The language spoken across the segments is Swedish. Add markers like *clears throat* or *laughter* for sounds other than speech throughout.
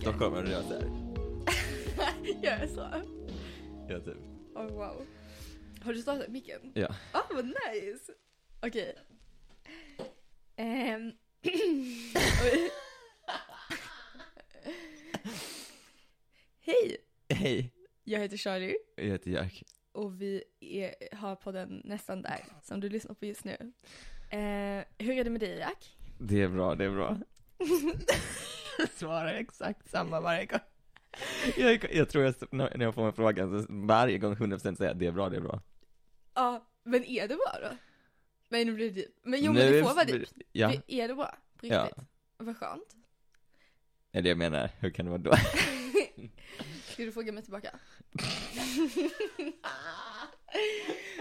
är då När Stockholm och du gör jag så? Ja, typ. Oh, wow. Har du startat micken? Ja. Ah, vad nice! Okej. Ehm. *clears throat* Oj. Hej! Hej, Jag heter Charlie jag heter Jack. och vi är, har podden Nästan där som du lyssnar på just nu. Eh, hur är det med dig Jack? Det är bra, det är bra. *laughs* *laughs* Svarar exakt samma varje gång. Jag, jag tror jag, när jag får en fråga, så varje gång 100% säger jag det är bra, det är bra. Ja, men är det bra då? Men nu blir det dyrt. Men jo men Nu det får vara dyrt. Ja, Är det bra? På Ja. riktigt? Vad skönt. är det jag menar. Hur kan det vara då? *laughs* Ska du fråga mig tillbaka? *laughs*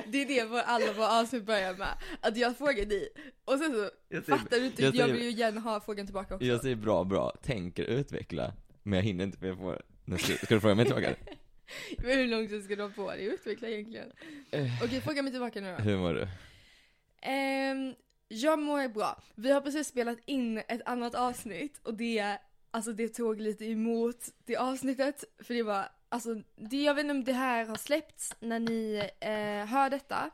det är det vår, alla våra avsnitt börjar med. Att jag frågar dig och sen så Jag säger, fattar du inte, jag jag, säger- vill ju gärna ha frågan tillbaka också. jag säger bra, bra, tänker utveckla, men jag hinner inte för jag får, ska, ska du fråga mig tillbaka? *laughs* Men hur lång tid ska du ha på dig att utveckla egentligen? Eh. Okej, fråga mig tillbaka nu då. Hur mår du? Ehm, jag mår bra. Vi har precis spelat in ett annat avsnitt och det, alltså det tog lite emot det avsnittet. För det var, alltså, det, jag vet inte om det här har släppts när ni eh, hör detta.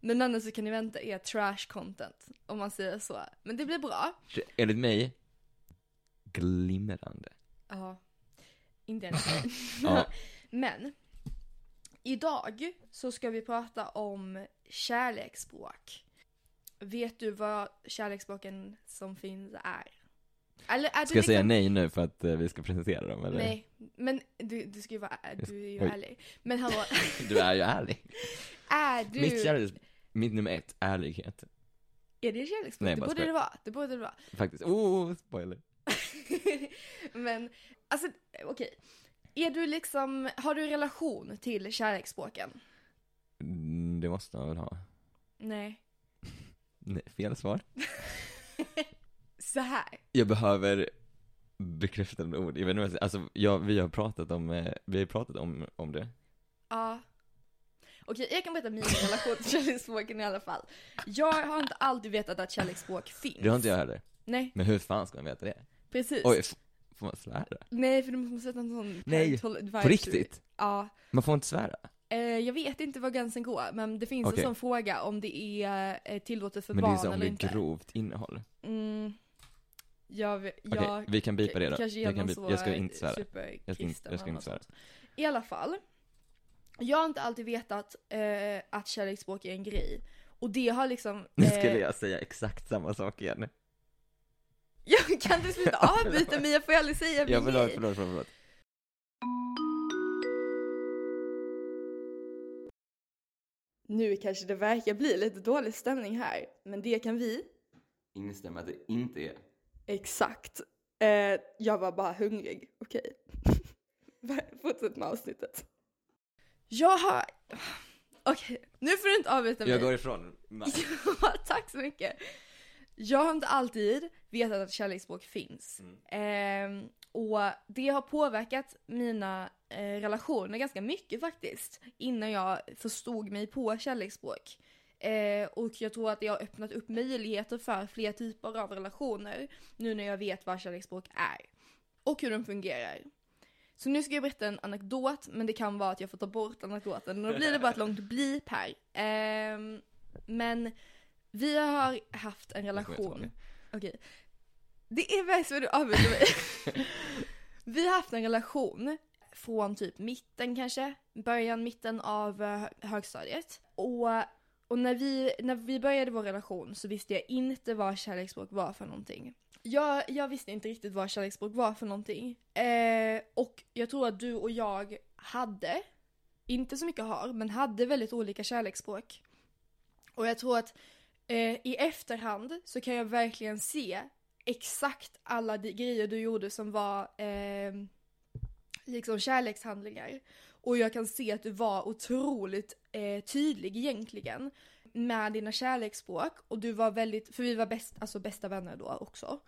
Men annars så kan ni vänta er trash content, om man säger så. Men det blir bra. Enligt mig, glimrande. Ja, inte mig. *laughs* Ja. *laughs* Men, idag så ska vi prata om kärleksspråk. Vet du vad kärleksspråken som finns är? Eller Ska jag säga liksom- nej nu för att eh, vi ska presentera dem eller? Nej, men du, du ska ju vara, du är ju Oj. ärlig. Men hallå, Du är ju ärlig. *laughs* är du, Mitt kärleks, mitt nummer ett, ärlighet. är det kärleksspråk? Nej, det borde det vara, det borde det vara. Faktiskt. Oh, spoiler. *laughs* men, alltså okej. Är du liksom, har du relation till kärleksspråken? Mm, Det måste man väl ha. Nej. Nej, fel svar. *laughs* Så här. Jag behöver bekräftande ord. Jag vet inte. Alltså, jag, vi har pratat om, eh, vi har pratat om, om det. Ja. Okej, jag kan berätta min relation till kärleksspråken i alla fall. Jag har inte alltid vetat att kärleksspråk finns. Det har inte jag heller. Nej, Men hur fan ska man veta det? precis. Oj, får man svära? Nej, för du måste sätta en sån Nej. På riktigt? Ja. Man får inte svära? Eh, jag vet inte var gränsen går, men det finns Okej. en sån fråga om det är eh, tillåtet för Men det är barn så om eller det inte. är grovt innehåll. Mm. Jag, vet- Okej, jag vi kan bipa det då. kanske Jag, kan så bipa. jag ska inte svära. Jag ska inte, jag ska inte svära. I alla fall. Jag har inte alltid vetat eh, att kärleksspråk är en grej. Och det har liksom... Nu eh, skulle jag säga exakt samma sak igen. *laughs* Jag kan inte sluta *laughs* Ja, avbryta mig, jag får aldrig säga min Ja, förlåt, grej. förlåt, förlåt, förlåt. Nu kanske det verkar bli lite dålig stämning här, men det kan vi. Instämma att det inte är. Exakt. Eh, jag var bara hungrig, okej. *laughs* Fortsätt med avsnittet. Jag har... Okej, nu får du inte avbryta mig. Jag går ifrån. *laughs* Ja, tack så mycket. Jag har inte alltid vetat att kärleksspråk finns. Ehm, och det har påverkat mina eh, relationer ganska mycket faktiskt. Innan jag förstod mig på kärleksspråk. Eh, och jag tror att det har öppnat upp möjligheter för fler typer av relationer. Nu när jag vet vad kärleksspråk är. Och hur de fungerar. Så nu ska jag berätta en anekdot, men det kan vara att jag får ta bort anekdoten. Då blir det bara ett långt blip här. Ehm, men vi har haft en relation. Okej. Det är värst vad du avbryter mig. *laughs* vi har haft en relation från typ mitten kanske, början, mitten av eh, högstadiet. Och, och när, vi, när vi började vår relation så visste jag inte vad kärleksspråk var för någonting. Jag, jag visste inte riktigt vad kärleksspråk var för någonting. Eh, och jag tror att du och jag hade, inte så mycket har, men hade väldigt olika kärleksspråk. Och jag tror att eh, i efterhand så kan jag verkligen se exakt alla de grejer du gjorde som var eh, liksom kärlekshandlingar. Och jag kan se att du var otroligt eh, tydlig egentligen med dina kärleksspråk och du var väldigt, för vi var bäst, alltså bästa vänner då också.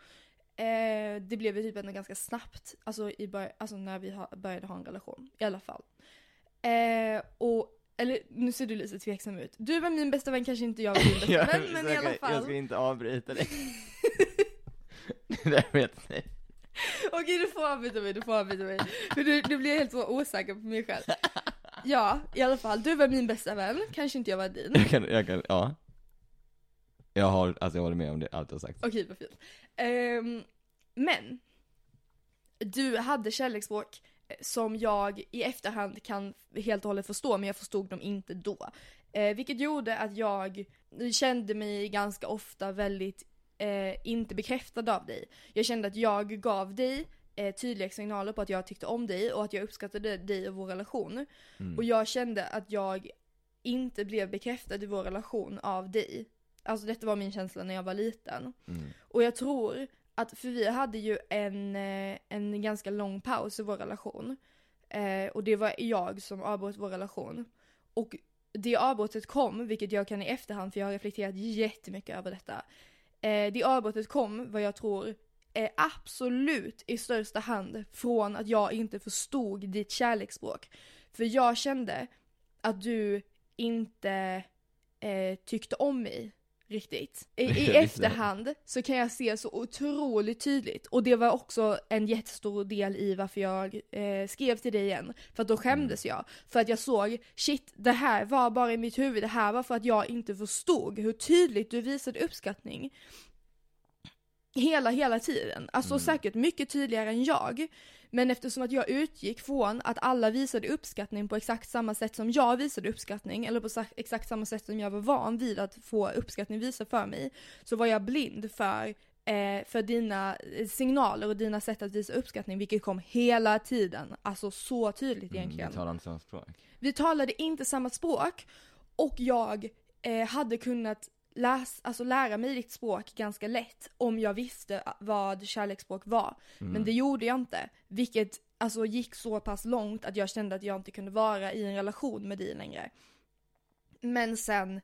Eh, det blev ju typ ändå ganska snabbt, alltså, i bör- alltså när vi ha, började ha en relation i alla fall. Eh, och eller nu ser du lite tveksam ut. Du var min bästa vän, kanske inte jag var din bästa *laughs* vän, men i alla fall. Jag ska inte avbryta dig. *laughs* *laughs* det där vet jag. *laughs* Okej, du får avbryta mig, du får avbryta mig. För du, du blir helt så osäker på mig själv. *laughs* Ja, i alla fall, du var min bästa vän, kanske inte jag var din. Jag kan, jag kan, ja. Jag har, alltså jag håller med om det, allt du har sagt. Okej, vad fint. Ehm, men, du hade kärleksspråk eh, som jag i efterhand kan helt och hållet förstå, men jag förstod dem inte då. Eh, vilket gjorde att jag kände mig ganska ofta väldigt eh, inte bekräftad av dig. Jag kände att jag gav dig eh, tydliga signaler på att jag tyckte om dig och att jag uppskattade dig och vår relation. Mm. Och jag kände att jag inte blev bekräftad i vår relation av dig. Alltså detta var min känsla när jag var liten. Mm. Och jag tror att, för vi hade ju en, eh, en ganska lång paus i vår relation. Eh, och det var jag som avbröt vår relation. Och det avbrottet kom, vilket jag kan i efterhand, för jag har reflekterat jättemycket över detta. Eh, det avbrottet kom, vad jag tror, är absolut i största hand från att jag inte förstod ditt kärleksspråk. För jag kände att du inte eh, tyckte om mig riktigt. I, I efterhand så kan jag se så otroligt tydligt och det var också en jättestor del i varför jag eh, skrev till dig igen. För att då skämdes jag. För att jag såg, shit det här var bara i mitt huvud, det här var för att jag inte förstod hur tydligt du visade uppskattning. Hela, hela tiden. Alltså Mm. säkert mycket tydligare än jag. Men eftersom att jag utgick från att alla visade uppskattning på exakt samma sätt som jag visade uppskattning, eller på exakt samma sätt som jag var van vid att få uppskattning visad för mig, så var jag blind för, eh, för dina eh, signaler och dina sätt att visa uppskattning, vilket kom hela tiden. Alltså så tydligt Mm, egentligen. vi talar inte samma språk. Vi talade inte samma språk och jag eh, hade kunnat läs, alltså lära mig ditt språk ganska lätt om jag visste vad kärleksspråk var. Mm. Men det gjorde jag inte, vilket alltså gick så pass långt att jag kände att jag inte kunde vara i en relation med dig längre. Men sen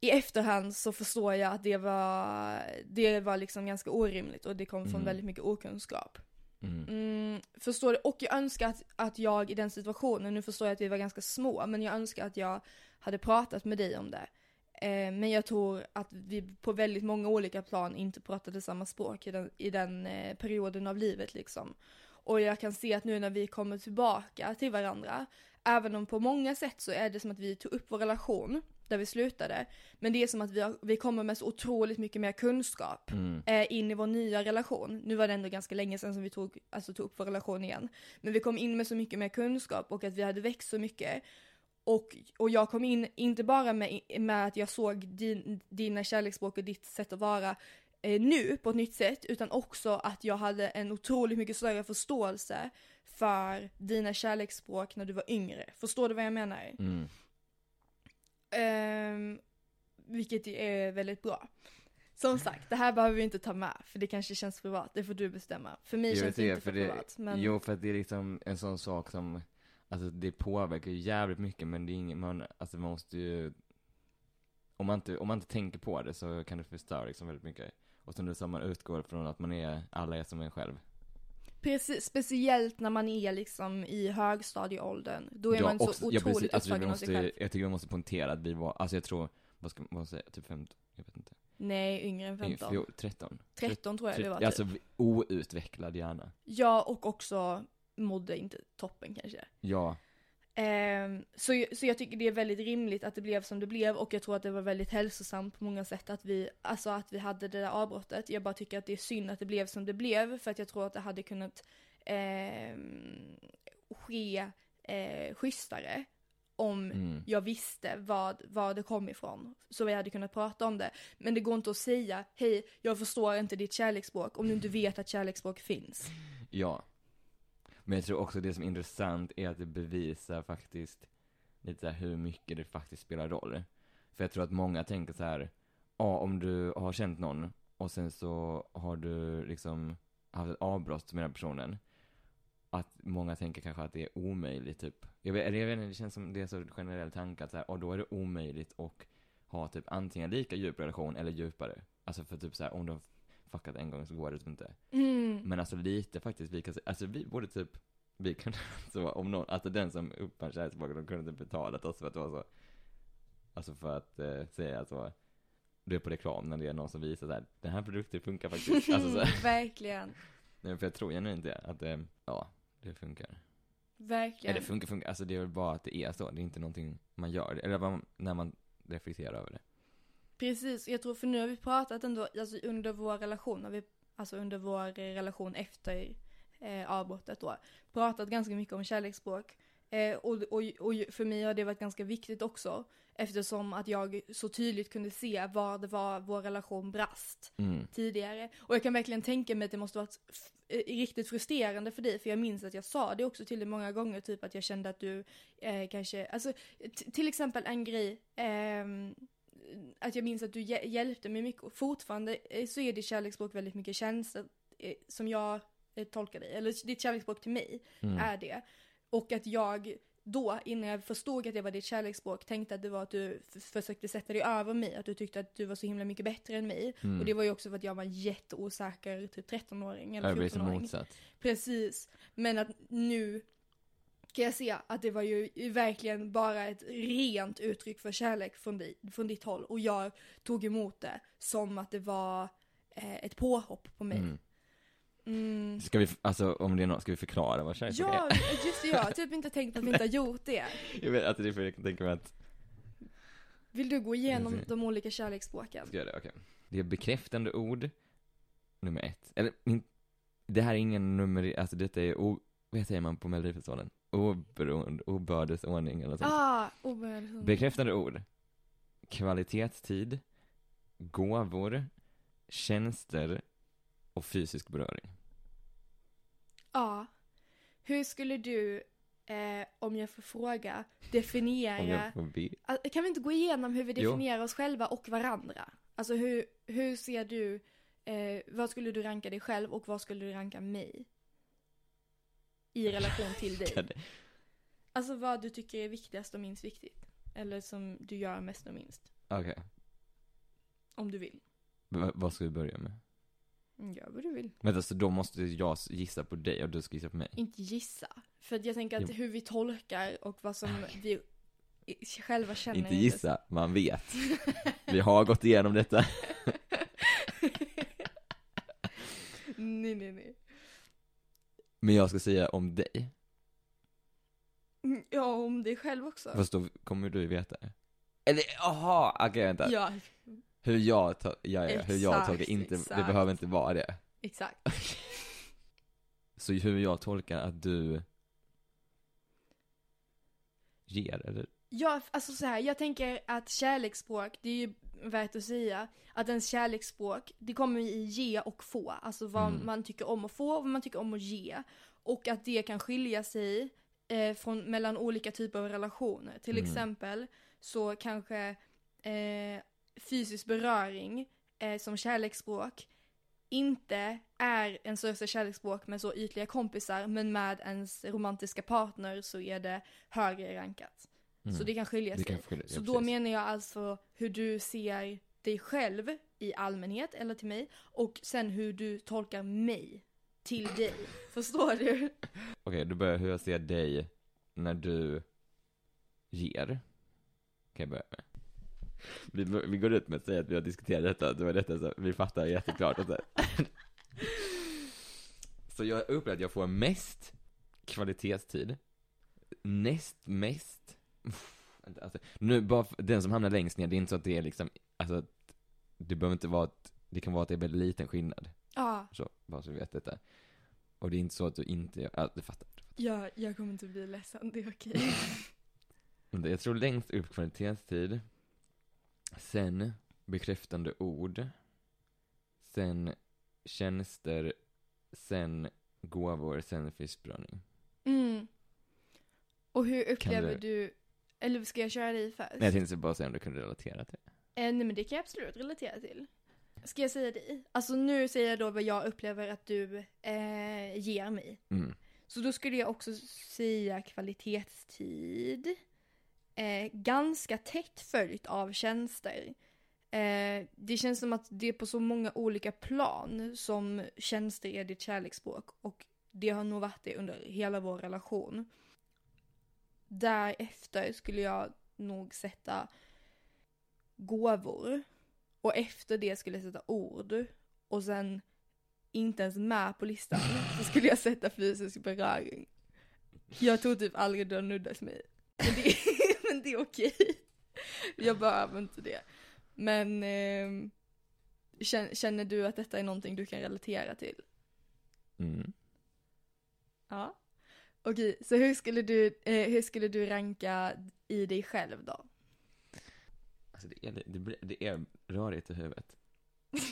i efterhand så förstår jag att det var, det var liksom ganska orimligt och det kom från Mm. väldigt mycket okunskap. Mm. Mm, förstår du? Och jag önskar att, att jag i den situationen, nu förstår jag att vi var ganska små, men jag önskar att jag hade pratat med dig om det. Eh, men jag tror att vi på väldigt många olika plan inte pratade samma språk i den, i den eh, perioden av livet liksom. Och jag kan se att nu när vi kommer tillbaka till varandra, även om på många sätt så är det som att vi tog upp vår relation där vi slutade, men det är som att vi, har, vi kommer med så otroligt mycket mer kunskap Mm. eh, in i vår nya relation. Nu var det ändå ganska länge sedan som vi tog, alltså, tog upp vår relation igen. Men vi kom in med så mycket mer kunskap och att vi hade växt så mycket. Och, och jag kom in, inte bara med, med att jag såg din, dina kärleksspråk och ditt sätt att vara eh, nu på ett nytt sätt, utan också att jag hade en otroligt mycket större förståelse för dina kärleksspråk när du var yngre. Förstår du vad jag menar? Mm. Ehm, vilket är väldigt bra. Som sagt, det här behöver vi inte ta med, för det kanske känns privat, det får du bestämma. För mig Jag känns det inte för det- privat. Men... Jo, för att det är liksom en sån sak som, alltså det påverkar ju jävligt mycket, men det är ingen, man, alltså man måste ju, om man inte, om man inte tänker på det så kan det förstöra liksom väldigt mycket. Och sen det som man utgår från att man är, alla är som en själv. Precis, speciellt när man är liksom i högstadieåldern. Då är Ja, man så också- otroligt ja, precis, alltså, upptagen av sig själv. Jag tycker vi måste poängtera att vi var, alltså jag tror, vad ska man säga, typ 15, jag vet inte. Nej, yngre än 15. Jo, 13. 13 tror jag det var typ. Alltså outvecklad hjärna. Ja, och också mådde inte toppen kanske. Ja, Ehm, så, så jag tycker det är väldigt rimligt att det blev som det blev och jag tror att det var väldigt hälsosamt på många sätt att vi, alltså att vi hade det där avbrottet. Jag bara tycker att det är synd att det blev som det blev för att jag tror att det hade kunnat ehm, ske eh, schysstare om mm. jag visste vad, var det kom ifrån. Så vi hade kunnat prata om det. Men det går inte att säga, hej, jag förstår inte ditt kärleksspråk om du inte *laughs* vet att kärleksspråk finns. Ja. Men jag tror också det som är intressant är att det bevisar faktiskt lite så här hur mycket det faktiskt spelar roll. För jag tror att många tänker så här, ja om du har känt någon och sen så har du liksom haft ett avbrott med den personen. Att många tänker kanske att det är omöjligt typ. Jag vet, eller jag vet inte, det känns som det är så generell tanke att så här, och då är det omöjligt att ha typ antingen lika djup relation eller djupare. Alltså för typ så här, om de fuckat en gång så går det typ inte. Mm. Men alltså lite faktiskt, vi kan alltså vi borde typ vi kunde, *laughs* så om någon, alltså den som uppfann kärleksspråket, de kunde inte betalat oss för att det var så, alltså för att eh, säga så, du är på reklam när det är någon som visar så här, den här produkten funkar faktiskt, *laughs* alltså så här. *laughs* Verkligen. Nej, för jag tror genuint det, att det, ja, det funkar. Verkligen. Eller funkar, funkar, alltså det är väl bara att det är så, det är inte någonting man gör, eller man, när man reflekterar över det. Precis, jag tror för nu har vi pratat ändå, alltså under vår relation, har vi, alltså under vår relation efter eh, avbrottet då, pratat ganska mycket om kärleksspråk. Eh, och, och, och för mig har det varit ganska viktigt också, eftersom att jag så tydligt kunde se var det var vår relation brast Mm. tidigare. Och jag kan verkligen tänka mig att det måste varit eh, riktigt frustrerande för dig, för jag minns att jag sa det också till dig många gånger, typ att jag kände att du eh, kanske, alltså till exempel en grej, ehm, att jag minns att du hjä- hjälpte mig mycket, och fortfarande eh, så är ditt kärleksspråk väldigt mycket tjänster, eh, som jag eh, tolkar dig, eller ditt kärleksspråk till mig Mm. är det. Och att jag då, innan jag förstod att det var ditt kärleksspråk, tänkte att det var att du försökte sätta dig över mig, att du tyckte att du var så himla mycket bättre än mig. Mm. Och det var ju också för att jag var en jätteosäker typ 13-åring eller Jag blir så 14-åring. motsatt. Precis. Men att nu kan jag se att det var ju verkligen bara ett rent uttryck för kärlek från, dig, från ditt håll. Och jag tog emot det som att det var eh, ett påhopp på mig. Mm. Mm. Ska vi, alltså om det är något, ska vi förklara vad kärleksspråk Ja, är? just det, jag har *laughs* typ inte tänkt att vi inte har gjort det. *laughs* Jag vet, alltså det är för jag kan tänka mig att, Vill du gå igenom ser. de olika kärleksspråken? ska jag det? Okej. Det är bekräftande ord, nummer ett. Eller, det här är ingen nummer, alltså detta är, o, vad säger man på Melodifestivalen? Oberoende, obördesordning eller sånt. Ah, obehagligt. Bekräftande ord. Kvalitetstid. Gåvor. Tjänster. Och fysisk beröring. Ja. Hur skulle du, eh, om jag får fråga, Om definiera jag får be. Kan vi inte gå igenom hur vi Jo. definierar oss själva och varandra? Alltså hur, hur ser du, eh, vad skulle du ranka dig själv och vad skulle du ranka mig? I relation till dig. Alltså vad du tycker är viktigast och minst viktigt. Eller som du gör mest och minst. Okej. Om du vill. Va- Vad ska vi börja med? Mm, Gör vad du vill. Men alltså då måste jag gissa på dig och du ska gissa på mig. Inte gissa. För att jag tänker att Jo. hur vi tolkar och vad som vi i- själva känner. Inte är gissa, man vet. *laughs* Vi har gått igenom detta. nej, nej, nej. Men jag ska säga om dig. Mm, Ja, om dig själv också. Fast då kommer du veta. Eller, jaha, okej vänta. Ja, Hur jag, ja, ja, hur jag Exakt, tolkar inte, det exakt. behöver inte vara det. exakt. *laughs* Så hur jag tolkar att du ger, eller? Ja, alltså så här, jag tänker att kärleksspråk, det är ju värt att säga, att ens kärleksspråk, det kommer i ge och få. Alltså vad Mm. man tycker om att få och vad man tycker om att ge. Och att det kan skilja sig eh, från, mellan olika typer av relationer. Till Mm. exempel så kanske eh, fysisk beröring eh, som kärleksspråk inte är en största kärleksspråk med så ytliga kompisar, men med ens romantiska partner så är det högre rankat. Mm. Så det kan skilja sig. kan skilja, Så ja, då menar jag alltså hur du ser dig själv i allmänhet eller till mig och sen hur du tolkar mig till dig. *laughs* Förstår du? Okej, då börjar jag hur jag ser dig när du ger. Kan jag börja med. Vi, vi går ut med att säga att vi har diskuterat detta, det var detta så vi fattar jätteklart och så. *laughs* Så jag upplever att jag får mest kvalitetstid, näst mest, alltså, nu bara, för- den som hamnar längst ner, det är inte så att det är liksom, alltså, det behöver inte vara att, det kan vara att det är väldigt liten skillnad. Ja, Så, bara så du vet detta. Och det är inte så att du inte, ja, du fattar. jag, jag kommer inte bli ledsen, det är okej. *laughs* Vänta, Jag tror längst upp kvalitetstid. Sen bekräftande ord. Sen tjänster. Sen gåvor. Sen fiskbränning. Mm. Och hur upplever du- du... eller ska jag köra dig först? Nej, jag tänkte bara säga om du kunde relatera till det. Eh, nej men det kan jag absolut relatera till. Ska jag säga dig? Alltså nu säger jag då vad jag upplever att du eh, ger mig. Mm. Så då skulle jag också säga kvalitetstid. Eh, ganska tätt följt av tjänster. Eh, det känns som att det är på så många olika plan som tjänster är ditt kärleksspråk och det har nog varit det under hela vår relation. Därefter skulle jag nog sätta gåvor. Och efter det skulle jag sätta ord. Och sen inte ens med på listan *laughs* så skulle jag sätta fysisk beröring. Jag tror typ aldrig du har nuddat mig. Men det, *laughs* men det är okej. Jag behöver inte det. Men eh, känner, känner du att detta är någonting du kan relatera till? Mm. Ja. Okej, så hur skulle du, eh, hur skulle du ranka i dig själv då? Alltså det är, det, blir- det är rörigt i huvudet.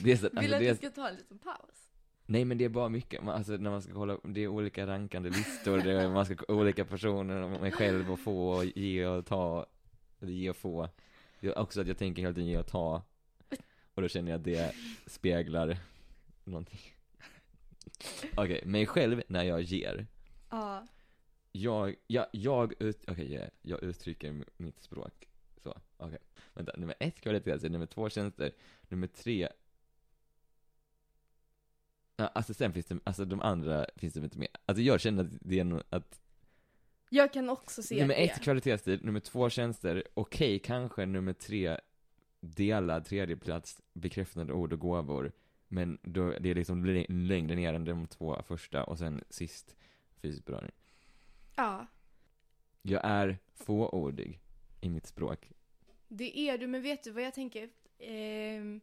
Det är så, *laughs* Vill alltså du att det är, ska ta en liten paus? nej men det är bara mycket, man, alltså när man ska kolla, det är olika rankande listor, det är, man ska olika personer, man själv och få och ge och ta, eller ge och få. Det är också att jag tänker hela tiden ge och ta, och då känner jag att det speglar någonting. Okej, mig själv när jag ger. Ja. Jag, jag, jag ut, okej, ja, jag uttrycker mitt språk. Så, okej. Vänta, nummer ett kvalitetstid, nummer två tjänster, nummer tre Ja, alltså sen finns det, alltså de andra finns det inte med. Alltså jag känner att det är nog, att Jag kan också se nummer det. ett kvalitetstid, nummer två tjänster, okej kanske nummer tre delad tredje plats bekräftande ord och gåvor. Men då, det är liksom lä- längre ner än de två första och sen sist fysisk beröring. Ja. Jag är fåordig i mitt språk. Det är du, men vet du vad jag tänker? Ehm,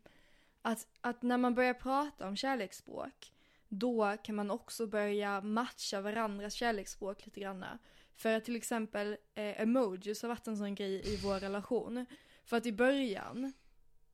att, att när man börjar prata om kärleksspråk, då kan man också börja matcha varandras kärleksspråk lite grann. För att till exempel eh, emojis har varit en sån grej i vår relation. För att i början,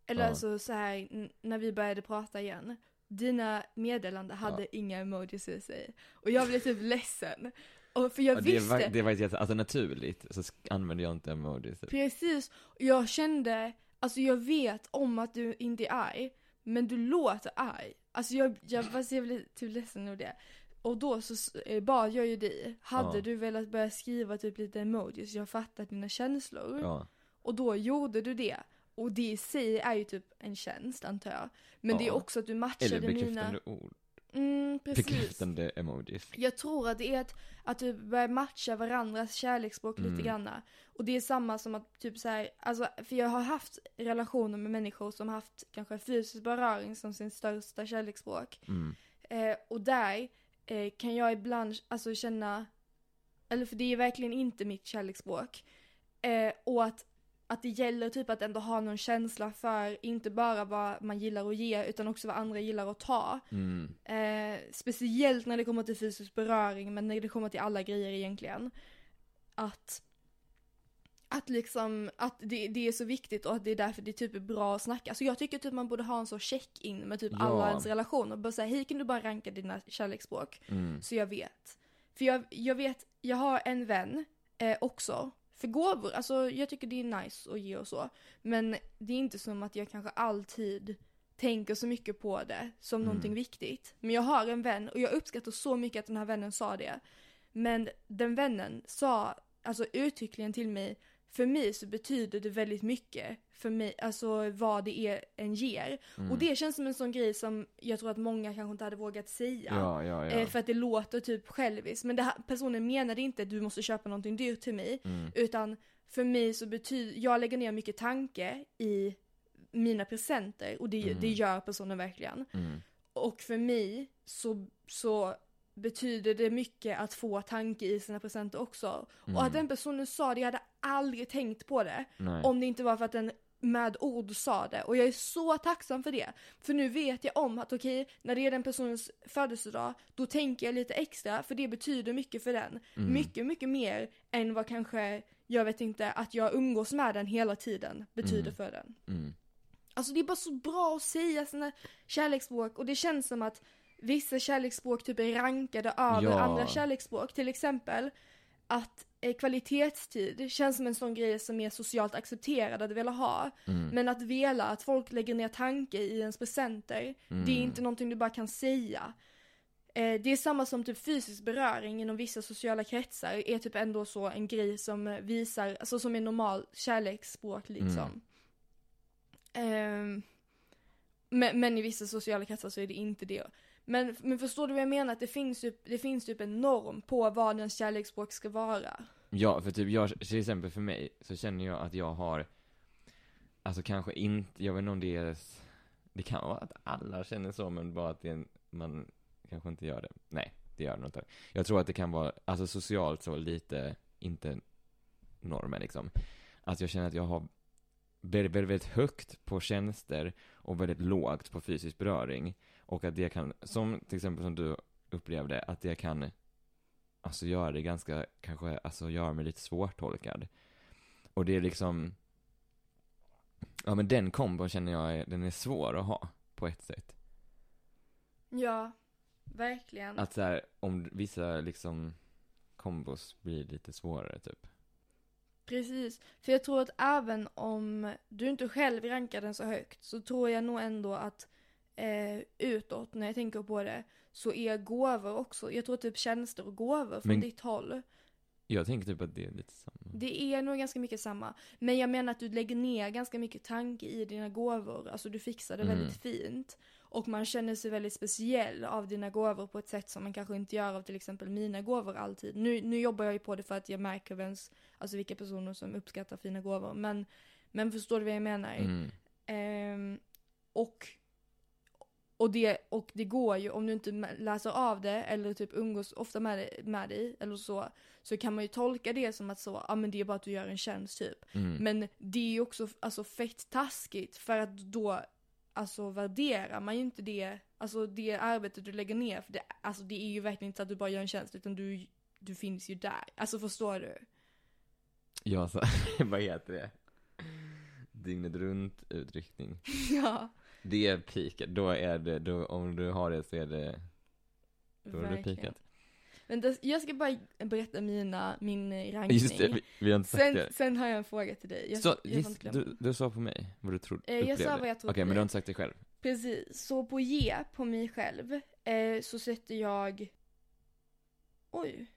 eller Ja. alltså så här när vi började prata igen, dina meddelanden hade inga emojis i sig. Och jag blev typ ledsen. Och för jag Ja, det, visste, var, det var jätte, alltså naturligt så använder jag inte emojis. Precis, och jag kände, alltså jag vet om att du inte är arg, men du låter arg. Alltså jag, jag var så jävla typ ledsen över det. Och då så eh, bad jag ju dig, hade Ja. du velat börja skriva typ lite emojis, jag fattar dina känslor. Ja. Och då gjorde du det. Och det i sig är ju typ en tjänst antar jag. Men det är Ja. också att du Eller matchade bekräftande mina... ord. Mm, precis. Bekräftande emojis. Jag tror att det är att, att du börjar matcha varandras kärleksspråk Mm. lite granna. Och det är samma som att typ så här, alltså för jag har haft relationer med människor som haft kanske fysisk beröring som sin största kärleksspråk. Mm. Eh, och där eh, kan jag ibland alltså känna, eller för det är verkligen inte mitt kärleksspråk. Eh, och att, att det gäller typ att ändå ha någon känsla för inte bara vad man gillar att ge utan också vad andra gillar att ta. Mm. Eh, speciellt när det kommer till fysisk beröring, men när det kommer till alla grejer egentligen. Att, att liksom, att det, det är så viktigt och att det är därför det typ är bra att snacka. Alltså jag tycker typ man borde ha en så check-in med typ Ja. alla ens relationer. Bara säga, hej kan du bara ranka dina kärleksspråk? Mm. Så jag vet. För jag, jag vet, jag har en vän eh, också. För gåvor, alltså jag tycker det är nice att ge och så. Men det är inte som att jag kanske alltid tänker så mycket på det som Mm. någonting viktigt. Men jag har en vän och jag uppskattar så mycket att den här vännen sa det. Men den vännen sa alltså uttryckligen till mig, för mig så betyder det väldigt mycket för mig, alltså vad det är en ger. Mm. Och det känns som en sån grej som jag tror att många kanske inte hade vågat säga. Ja, ja, ja. Eh, för att det låter typ själviskt. Men här, personen menade inte att du måste köpa någonting dyrt till mig. Mm. Utan för mig så betyder, jag lägger ner mycket tanke i mina presenter och det, Mm. det gör personen verkligen. Mm. Och för mig så, så betyder det mycket att få tanke i sina presenter också. Mm. Och att den personen sa det, jag hade aldrig tänkt på det. Nej. Om det inte var för att den med ord sa det. Och jag är så tacksam för det. För nu vet jag om att okej, när det är den personens födelsedag, då tänker jag lite extra, för det betyder mycket för den. Mm. Mycket, mycket mer än vad kanske, jag vet inte, att jag umgås med den hela tiden betyder Mm. för den. Mm. Alltså det är bara så bra att säga sina kärleksspråk och det känns som att vissa kärleksspråk typ är rankade över Ja. andra kärleksspråk. Till exempel att kvalitetstid känns som en sån grej som är socialt accepterad att vilja ha. Mm. Men att vilja att folk lägger ner tanke i ens presenter, det är Mm. inte någonting du bara kan säga. Eh, det är samma som typ fysisk beröring inom vissa sociala kretsar är typ ändå så en grej som visar, alltså som är normal kärleksspråk liksom. Mm. Ehm, men, men i vissa sociala kretsar så är det inte det. Men, men förstår du vad jag menar? Att det finns, typ, det finns typ en norm på vad ens kärleksspråk ska vara. Ja, för typ jag, till exempel för mig, så känner jag att jag har, alltså kanske inte, jag vet inte om det är, det kan vara att alla känner så, men bara att det är, man kanske inte gör det. Nej, det gör det nog inte. Jag tror att det kan vara, alltså socialt så lite, inte normen liksom. Att jag känner att jag har väldigt, väldigt, väldigt högt på tjänster och väldigt lågt på fysisk beröring. Och att det kan, som till exempel som du upplevde, att det kan alltså göra det ganska, kanske, alltså göra mig lite svårtolkad. Och det är liksom, ja men den kombon känner jag, är, den är svår att ha på ett sätt. Ja, verkligen. Att så här, om vissa liksom kombos blir lite svårare typ. Precis, för jag tror att även om du inte själv rankar den så högt så tror jag nog ändå att eh, utåt, när jag tänker på det, så är gåvor också, jag tror typ tjänster och gåvor från Men- ditt håll. Jag tänker typ att det är lite samma. Det är nog ganska mycket samma. Men jag menar att du lägger ner ganska mycket tanke i dina gåvor. Alltså du fixar det Mm. väldigt fint. Och man känner sig väldigt speciell av dina gåvor på ett sätt som man kanske inte gör av till exempel mina gåvor alltid. Nu, nu jobbar jag ju på det för att jag märker vems, alltså vilka personer som uppskattar fina gåvor. Men, men förstår du vad jag menar? Mm. Ehm, och, och, det, och det går ju, om du inte läser av det eller typ umgås ofta med, med dig eller så, så kan man ju tolka det som att så, ja men det är bara att du gör en tjänst typ. Mm. Men det är ju också alltså, fett taskigt för att då alltså värderar man ju inte det, alltså det arbetet du lägger ner, för det, alltså, det är ju verkligen inte så att du bara gör en tjänst utan du, du finns ju där. Alltså förstår du? Ja, så, *laughs* vad heter det? Dygnet runt utryckning. *laughs* ja. Det är piket, då är det, då, om du har det så är det, då är det pikat. Men det, jag ska bara berätta mina, min rankning. Just det, vi, vi har inte sagt sen, det. sen har jag en fråga till dig. Jag, så, jag just, du, du sa på mig vad du trodde, Eh, jag sa vad jag trodde. Okej, men du har inte sagt det själv? Precis, så på G, på mig själv, eh, så sätter jag... Oj.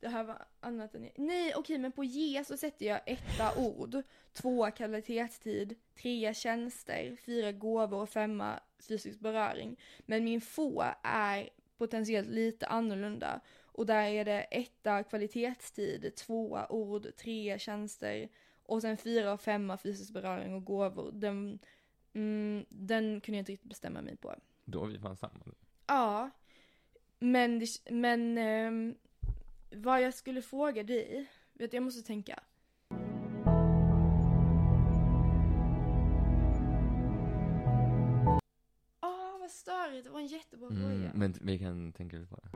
Det här var annat än... Nej, okej, men på G så sätter jag etta ord, tvåa kvalitetstid, trea tjänster, fyra gåvor och femma fysisk beröring. Men min få är potentiellt lite annorlunda. Och där är det etta kvalitetstid, tvåa ord, trea tjänster och sen fyra och femma fysisk beröring och gåvor. Den, mm, den kunde jag inte riktigt bestämma mig på. Då är vi fan samma. Ja, men, men ehm, vad jag skulle fråga dig, vet du, jag måste tänka. Åh, vad störigt, det var en jättebra Mm, fråga. men vi kan tänka lite på det.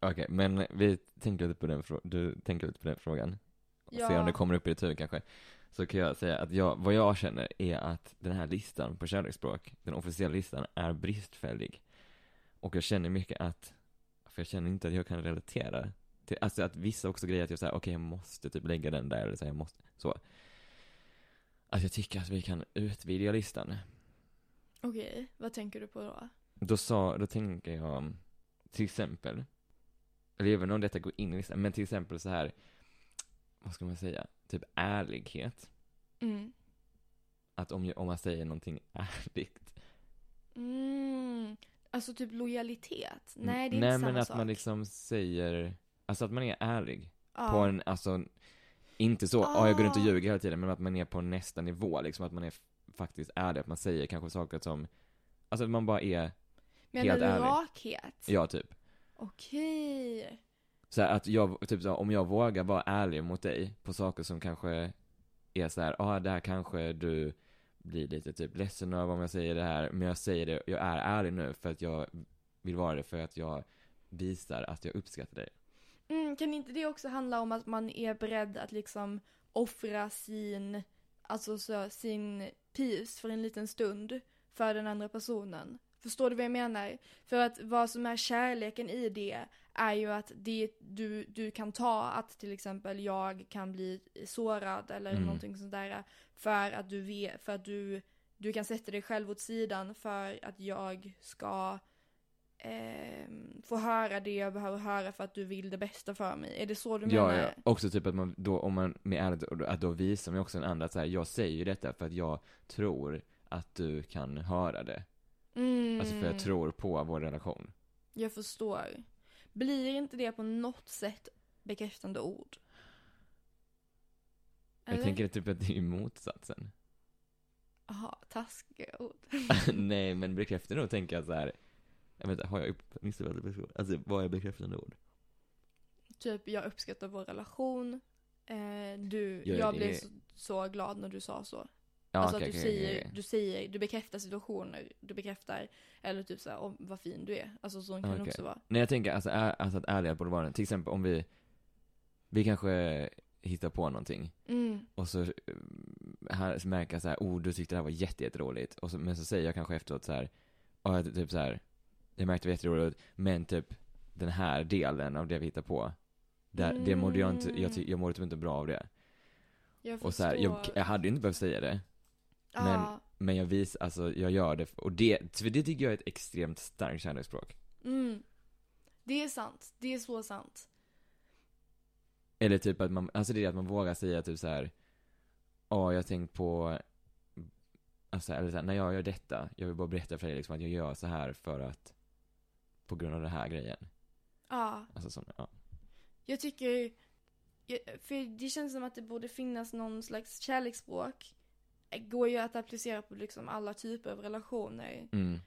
Okej, men vi tänker lite på den frå- du tänker lite på den frågan. Och se Ja. om det kommer upp i ditt huvud kanske. Så kan jag säga att jag, vad jag känner är att den här listan på kärleksspråk, den officiella listan, är bristfällig. Och jag känner mycket att, för jag känner inte att jag kan relatera till, alltså att vissa också grejer att jag säger, okej jag måste typ lägga den där, eller så jag måste, så. Att jag tycker att vi kan utvidga listan. Okej, vad tänker du på då? Då sa, då tänker jag, till exempel, eller även om detta går in i listan, men till exempel så här, vad ska man säga, typ ärlighet. Mm. Att om, om man säger någonting *laughs* ärligt. Mm. Alltså typ lojalitet? Nej, det är Nej inte samma men att sak. man liksom säger, alltså att man är ärlig. ja. På en, alltså, inte så, ja jag går runt och Ah. ljuger hela tiden, men att man är på nästa nivå liksom, att man är faktiskt ärlig, att man säger kanske saker som, alltså att man bara är, Menar helt du ärlig. rakhet? ja typ. Okej. Så att jag, typ så, om jag vågar vara ärlig mot dig på saker som kanske är så här, ja ah, det här kanske du blir lite typ ledsen över om jag säger det här, men jag säger det, jag är ärlig nu för att jag vill vara det för att jag visar att jag uppskattar dig. Mm, kan inte det också handla om att man är beredd att liksom offra sin, alltså så, sin peace för en liten stund för den andra personen? Förstår du vad jag menar? För att vad som är kärleken i det är ju att det du, du kan ta att till exempel jag kan bli sårad eller Mm. någonting sånt där för att du vet, för att du, du kan sätta dig själv åt sidan för att jag ska ehm, få höra det jag behöver höra för att du vill det bästa för mig. Är det så du Ja, menar? ja. Också typ att man då, om man med ärligt, att då visar man också en andra att så här, jag säger ju detta för att jag tror att du kan höra det. Mm, Alltså för jag tror på vår relation. Jag förstår. Blir inte det på något sätt bekräftande ord? Jag tänker typ att det är motsatsen. Jaha, taskiga ord. *laughs* Nej, men bekräftande ord tänker jag så här. Jag vet inte, har jag upp, missuppfattat det? Alltså, vad är bekräftande ord? Typ, jag uppskattar vår relation. Eh, du, Ja, jag det blev så, så glad när du sa så. Ja, alltså okej, att du, okej, säger, okej. du säger, du bekräftar situationer, du bekräftar, eller typ såhär, om vad fin du är. Alltså så kan det också vara. Nej, jag tänker alltså, är, alltså att ärlighet borde vara den. Till exempel om vi, vi kanske hittar på någonting. Mm, Och så, eh, här så märker jag så här, oh du tyckte det här var jätte, jätteroligt. Och så, men så säger jag kanske efteråt så här, ja jag typ så här, jag märkte det var jätteroligt, men typ den här delen av det vi hittar på, där, det mådde jag inte, jag, jag mådde typ inte bra av det. jag. Och så här, jag, jag hade ju inte behövt säga det, men- Ja, men jag vis, alltså jag gör det, och det, för det tycker jag är ett extremt starkt kärleksspråk. mm. Det är sant, det är så sant. Eller typ att man, alltså det är att man vågar säga typ så här. Ja, jag har tänkt på, alltså, eller så här, när jag gör detta, jag vill bara berätta för dig liksom att jag gör så här för att, på grund av den här grejen. Ja, Alltså som, ja. jag tycker, för det känns som att det borde finnas någon slags kärleksspråk. Går ju att applicera på liksom alla typer av relationer. Mm.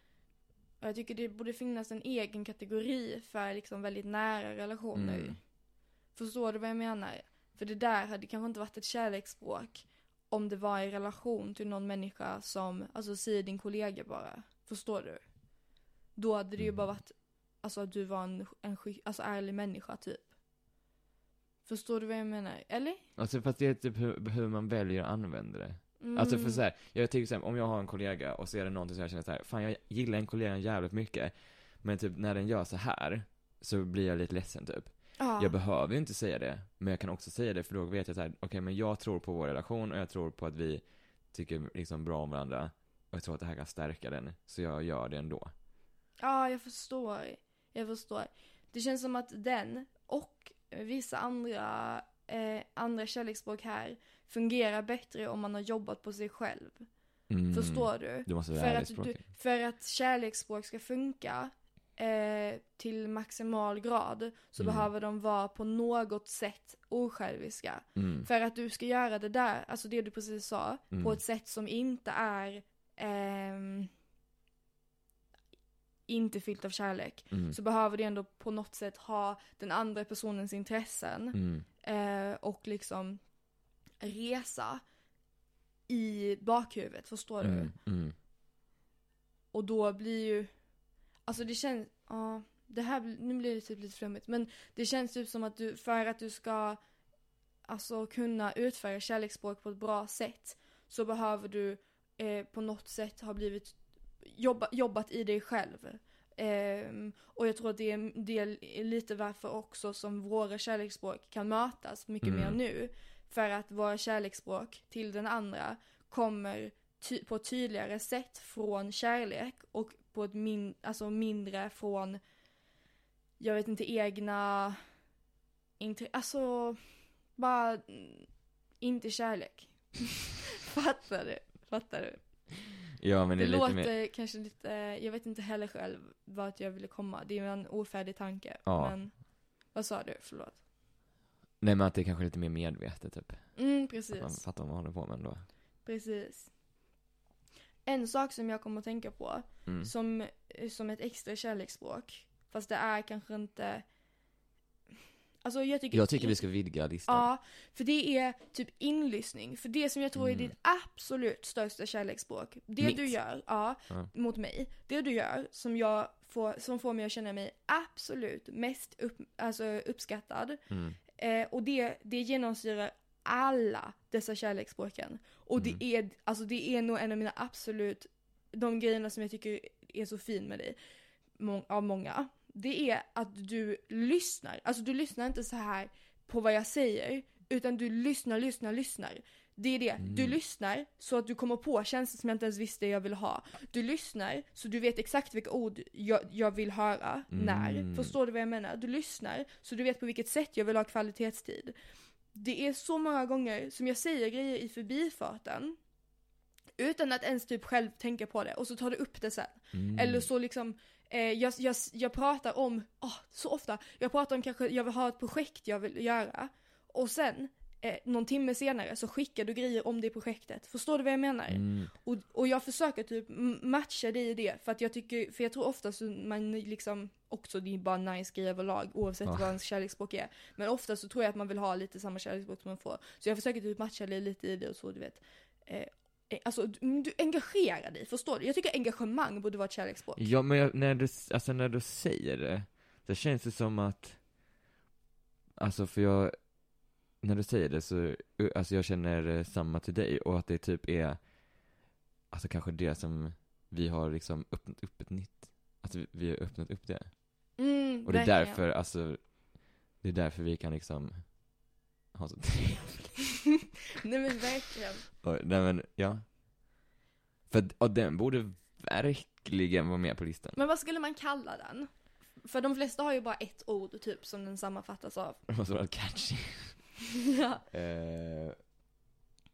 Och jag tycker det borde finnas en egen kategori för liksom väldigt nära relationer. Mm. Förstår du vad jag menar? För det där hade kanske inte varit ett kärleksspråk om det var i relation till någon människa som, alltså säg din kollega bara. Förstår du? Då hade det ju Mm. bara varit, alltså att du var en, en alltså ärlig människa typ. Förstår du vad jag menar? Eller? Alltså fast det är typ hur, hur man väljer att använda det. Mm. Alltså för så här, jag tycker så här, om jag har en kollega och så är det någonting som jag känner så här, fan jag gillar en kollega jävligt mycket, men typ när den gör så här så blir jag lite ledsen typ. ja. Jag behöver ju inte säga det, men jag kan också säga det för då vet jag så här, okej men jag tror på vår relation och jag tror på att vi tycker liksom bra om varandra och jag tror att det här kan stärka den, så jag gör det ändå. Ja, jag förstår. Jag förstår. Det känns som att den och vissa andra, eh, andra kärleksspråk här fungerar bättre om man har jobbat på sig själv. Mm. Förstår du? Du För att, du, för att kärleksspråk ska funka eh, till maximal grad så Mm. behöver de vara på något sätt osjälviska. Mm. För att du ska göra det där, alltså det du precis sa, Mm. på ett sätt som inte är ehm, inte fyllt av kärlek. Mm. Så behöver det ändå på något sätt ha den andra personens intressen Mm. eh, och liksom resa i bakhuvudet, förstår du? Mm. Mm. Och då blir ju, alltså det känns, ja, det här, nu blir det typ lite flummigt, men det känns typ som att du, för att du ska, alltså kunna utföra kärleksspråk på ett bra sätt, så behöver du eh, på något sätt ha blivit, jobba, jobbat i dig själv. Ehm, och jag tror att det är, det är lite varför också som våra kärleksspråk kan mötas mycket Mm. mer nu. För att våra kärleksspråk till den andra kommer ty- på ett tydligare sätt från kärlek och på ett min- alltså mindre från, jag vet inte, egna, inte, alltså bara mm, inte kärlek. *laughs* Fattar du? Fattar du? Ja men det Det, låter mer, kanske lite, jag vet inte heller själv vart jag ville komma. Det är en ofärdig tanke. Ja. Men, vad sa du? Förlåt. nej men att det är kanske är lite mer medvetet typ. Mm, Att man precis. fattar vad man håller på med ändå. Precis. En sak som jag kommer att tänka på, Mm. som, som ett extra kärleksspråk, fast det är kanske inte, alltså jag tycker Jag tycker vi ska vidga listan. Ja, för det är typ inlyssning. För det som jag tror är Mm. ditt absolut största kärleksspråk, det Mitt? du gör, ja, Ja. mot mig, det du gör som jag får, som får mig att känna mig absolut mest upp, alltså uppskattad, Mm. eh, och det, det genomsyrar alla dessa kärleksspråken. Och Mm. det är, alltså det är nog en av mina absolut, de grejerna som jag tycker är så fin med dig, må, av många, det är att du lyssnar. Alltså du lyssnar inte så här på vad jag säger, utan du lyssnar, lyssnar, lyssnar. Det är det, du Mm. lyssnar så att du kommer på känslor som jag inte ens visste jag ville ha. Du lyssnar så du vet exakt vilka ord jag, jag vill höra, när. Mm. Förstår du vad jag menar? Du lyssnar så du vet på vilket sätt jag vill ha kvalitetstid. Det är så många gånger som jag säger grejer i förbifarten utan att ens typ själv tänka på det och så tar du upp det sen. Mm. Eller så liksom, eh, jag, jag, jag pratar om, åh, så ofta, jag pratar om kanske, jag vill ha ett projekt jag vill göra. Och sen, eh, någon timme senare så skickar du grejer om det projektet. Förstår du vad jag menar? Mm. Och, och jag försöker typ matcha dig i det, för att jag tycker, för jag tror ofta så man liksom, också det är bara nice grejer överlag oavsett Ja. vad ens kärleksspråk är. Men ofta så tror jag att man vill ha lite samma kärleksspråk som man får. Så jag försöker typ matcha dig lite i det och så, du vet. Eh, alltså du, du engagerar dig, förstår du? Jag tycker engagemang borde vara ett kärleksspråk. Ja, men jag, när, du, alltså när du säger det, så känns det som att, alltså för jag, när du säger det så, alltså jag känner eh, samma till dig och att det typ är, alltså kanske det som vi har liksom öppnat upp ett nytt, alltså vi, har öppnat upp det. Mm, Och det är därför, alltså, det är därför vi kan liksom ha så *laughs* trevligt. *laughs* Nej men verkligen. Och, nej men, ja. För, och den borde verkligen vara med på listan. Men vad skulle man kalla den? För de flesta har ju bara ett ord typ som den sammanfattas av. *laughs* Det måste vara catchy. *laughs* ja. Eh,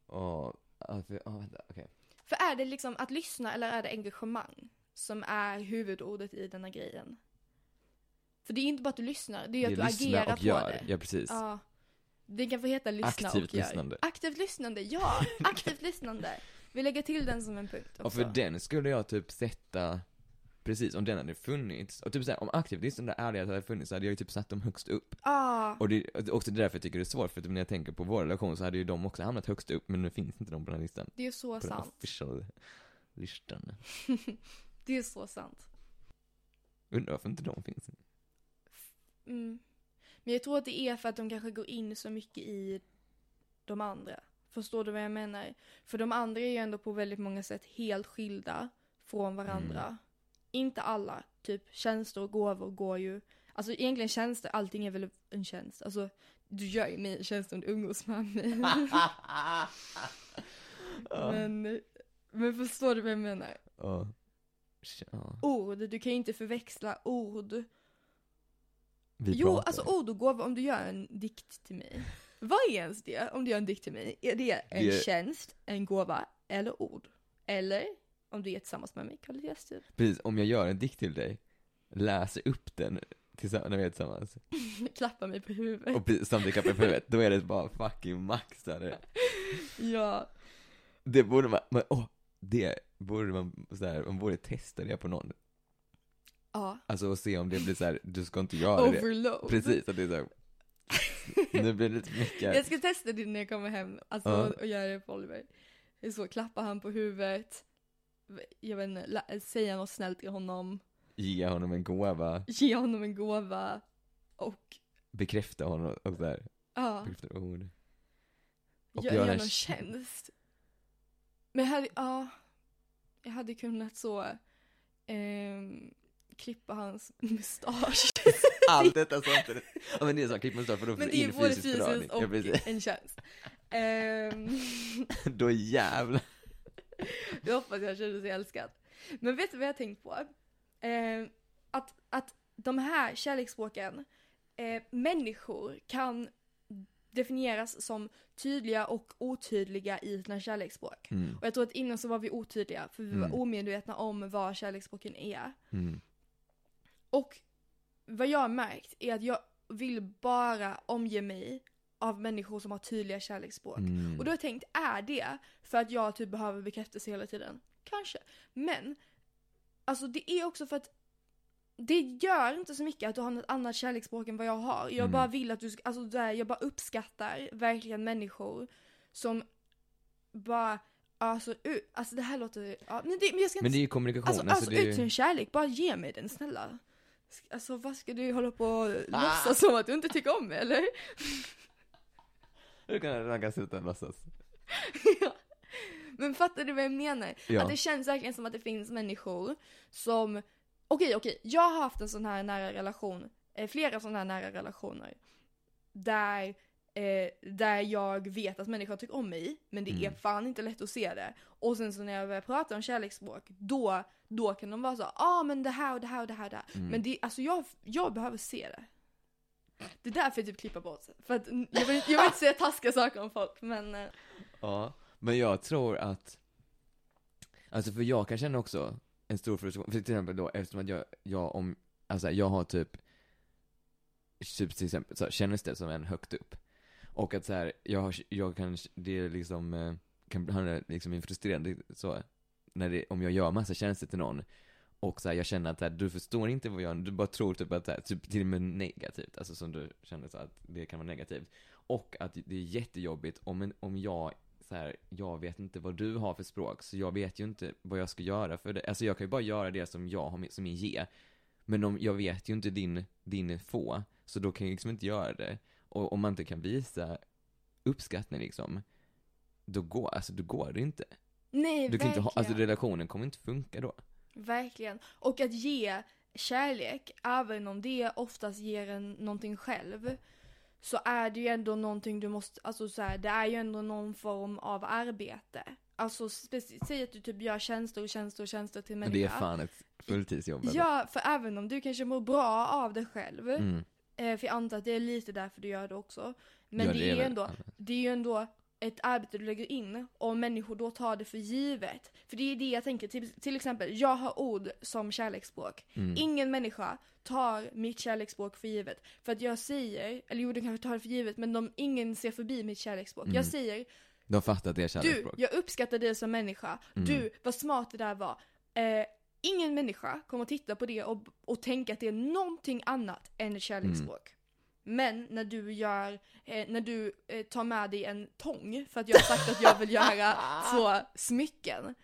åh, alltså, åh, vänta, okej. För är det liksom att lyssna eller är det engagemang som är huvudordet i denna grejen? För det är inte bara att du lyssnar, det är ju att du lyssna agerar och på gör. det. Ja, precis. Ja. Det kan få heta lyssna Aktivt och gör. lyssnande. Aktivt lyssnande, ja! *laughs* Aktivt lyssnande. Vi lägger till den som en punkt också. Och för den skulle jag typ sätta, precis, om den hade funnits, och typ såhär, om aktivt lyssnande ärlighet hade funnits så hade jag ju typ satt dem högst upp. Ah, Och det är också därför jag tycker det är svårt, för typ när jag tänker på vår relation så hade ju de också hamnat högst upp, men nu finns inte de på den här listan. det är så På den sant. official listan. *laughs* Det är så sant. Undrar varför inte de finns. Mm. Men jag tror att det är för att de kanske går in så mycket i de andra. Förstår du vad jag menar? För de andra är ju ändå på väldigt många sätt helt skilda från varandra. Mm. Inte alla, typ tjänster och gåvor går ju, alltså egentligen tjänster, allting är väl en tjänst. Alltså, du gör ju mig en tjänst om du umgås med mig. *laughs* men, men förstår du vad jag menar? Ja. Ord, du kan ju inte förväxla ord Vi jo, pratar. alltså ord och gåva om du gör en dikt till mig. Vad är ens det om du gör en dikt till mig? Är det en Det- tjänst, en gåva eller ord? Eller om du är tillsammans med mig, kvalitetstid. Precis, om jag gör en dikt till dig, läser upp den tillsammans, när vi är tillsammans, *laughs* Klappa mig på huvudet. och samtidigt klappar på huvudet, då är det bara fucking maxade. *laughs* Ja. Det borde man, åh, det borde man såhär, man borde testa det på någon. Ja. Alltså och se om det blir såhär, du ska inte göra det. Overload. Precis, att det är såhär, nu blir det lite mycket. Jag ska testa det när jag kommer hem, alltså Ja. och, och göra det på Oliver. Det så, klappa han på huvudet. Jag vet inte, säga något snällt till honom. Ge honom en gåva, Ge honom en gåva. Och, bekräfta honom och sådär, ja. bekräfta ord. Och Gör, göra gör en någon tjänst. Men jag hade, ja. Jag hade kunnat så, ehm, klippa hans mustasch. *laughs* Allt detta samtidigt. Ja men det är så, klipp mustasch för då får Men du det är in både fysisk beröring. fysiskt Ja och precis. en tjänst. Ehm, *laughs* Då jävlar. jag hoppas jag känner sig älskad. Men vet du vad jag har tänkt på? Ehm, att, att de här kärleksspråken, eh, människor kan definieras som tydliga och otydliga i sina kärleksspråk. Mm. Och jag tror att innan så var vi otydliga, för vi Mm. var omedvetna om vad kärleksspråken är. Mm. Och vad jag har märkt är att jag vill bara omge mig av människor som har tydliga kärleksspråk. Mm. Och då har jag tänkt, är det för att jag typ behöver bekräftelse hela tiden? Kanske. Men, alltså det är också för att det gör inte så mycket att du har något annat kärleksspråk än vad jag har. Jag Mm. bara vill att du ska, alltså där, jag bara uppskattar verkligen människor som bara, alltså, alltså det här låter, ja, men, det, men jag ska Men inte det är ju kommunikation, Alltså, alltså, alltså ut sin kärlek, bara ge mig den snälla. Alltså vad ska du hålla på och låtsas som att du inte tycker om mig eller? Du kan, kan sluta låtsas. *laughs* Ja. Men fattar du vad jag menar? Ja. Att det känns verkligen som att det finns människor som, okej okej, jag har haft en sån här nära relation, eh, flera sådana här nära relationer. Där eh, där jag vet att människor tycker om mig, men det är Mm. fan inte lätt att se det. Och sen så när jag börjar prata om kärleksspråk, då, då kan de vara så ja ah, men det här och det här och det här och det här. Mm. Men det, alltså jag, jag behöver se det. Det är därför jag typ klipper bort. För att jag vill, jag vill inte säga taskiga saker om folk, men eh, Ja, men jag tror att, alltså för jag kan känna också en stor frustration, för till exempel då eftersom att jag, jag om, alltså jag har typ, typ till exempel så här, kändisställen högt upp. Och att så här, jag har, jag kan, det är liksom, eh, kan handla liksom en frustrerande så, när det, om jag gör massa tjänster till någon, och så här, jag känner att så här, du förstår inte vad jag gör, du bara tror typ att, så här, typ till och med negativt, alltså som du känner så att det kan vara negativt. Och att det är jättejobbigt om, en, om jag så här, jag vet inte vad du har för språk, så jag vet ju inte vad jag ska göra för det. Alltså jag kan ju bara göra det som jag har, som är ge. Men om, jag vet ju inte din, din få, så då kan jag liksom inte göra det. Och om man inte kan visa uppskattning liksom, då går, alltså då går det inte. nej Du kan inte ha, alltså verkligen. relationen kommer inte funka då. Verkligen. Och att ge kärlek, även om det oftast ger en någonting själv, så är det ju ändå någonting du måste, alltså så här, det är ju ändå någon form av arbete. Alltså säg att du typ gör tjänster och tjänster och tjänster till människor. det är fan ett fulltidsjobb. eller? Ja, för även om du kanske mår bra av det själv, Mm. Eh, för jag antar att det är lite därför du gör det också. Men Ja, det, är ju ändå, det är ju ändå ett arbete du lägger in och människor då tar det för givet. För det är det jag tänker, till, till exempel, jag har ord som kärleksspråk. Mm. Ingen människa tar mitt kärleksspråk för givet. För att jag säger, eller jo de kanske tar det för givet, men de, ingen ser förbi mitt kärleksspråk. Mm. Jag säger, De fattar att det är du, kärleksspråk. jag uppskattar dig som människa. Mm. Du, vad smart det där var. Eh, ingen människa kommer att titta på det och, och tänka att det är någonting annat än ett kärleksspråk. Men när du gör, eh, när du eh, tar med dig en tång för att jag har sagt att jag vill göra *laughs* två smycken.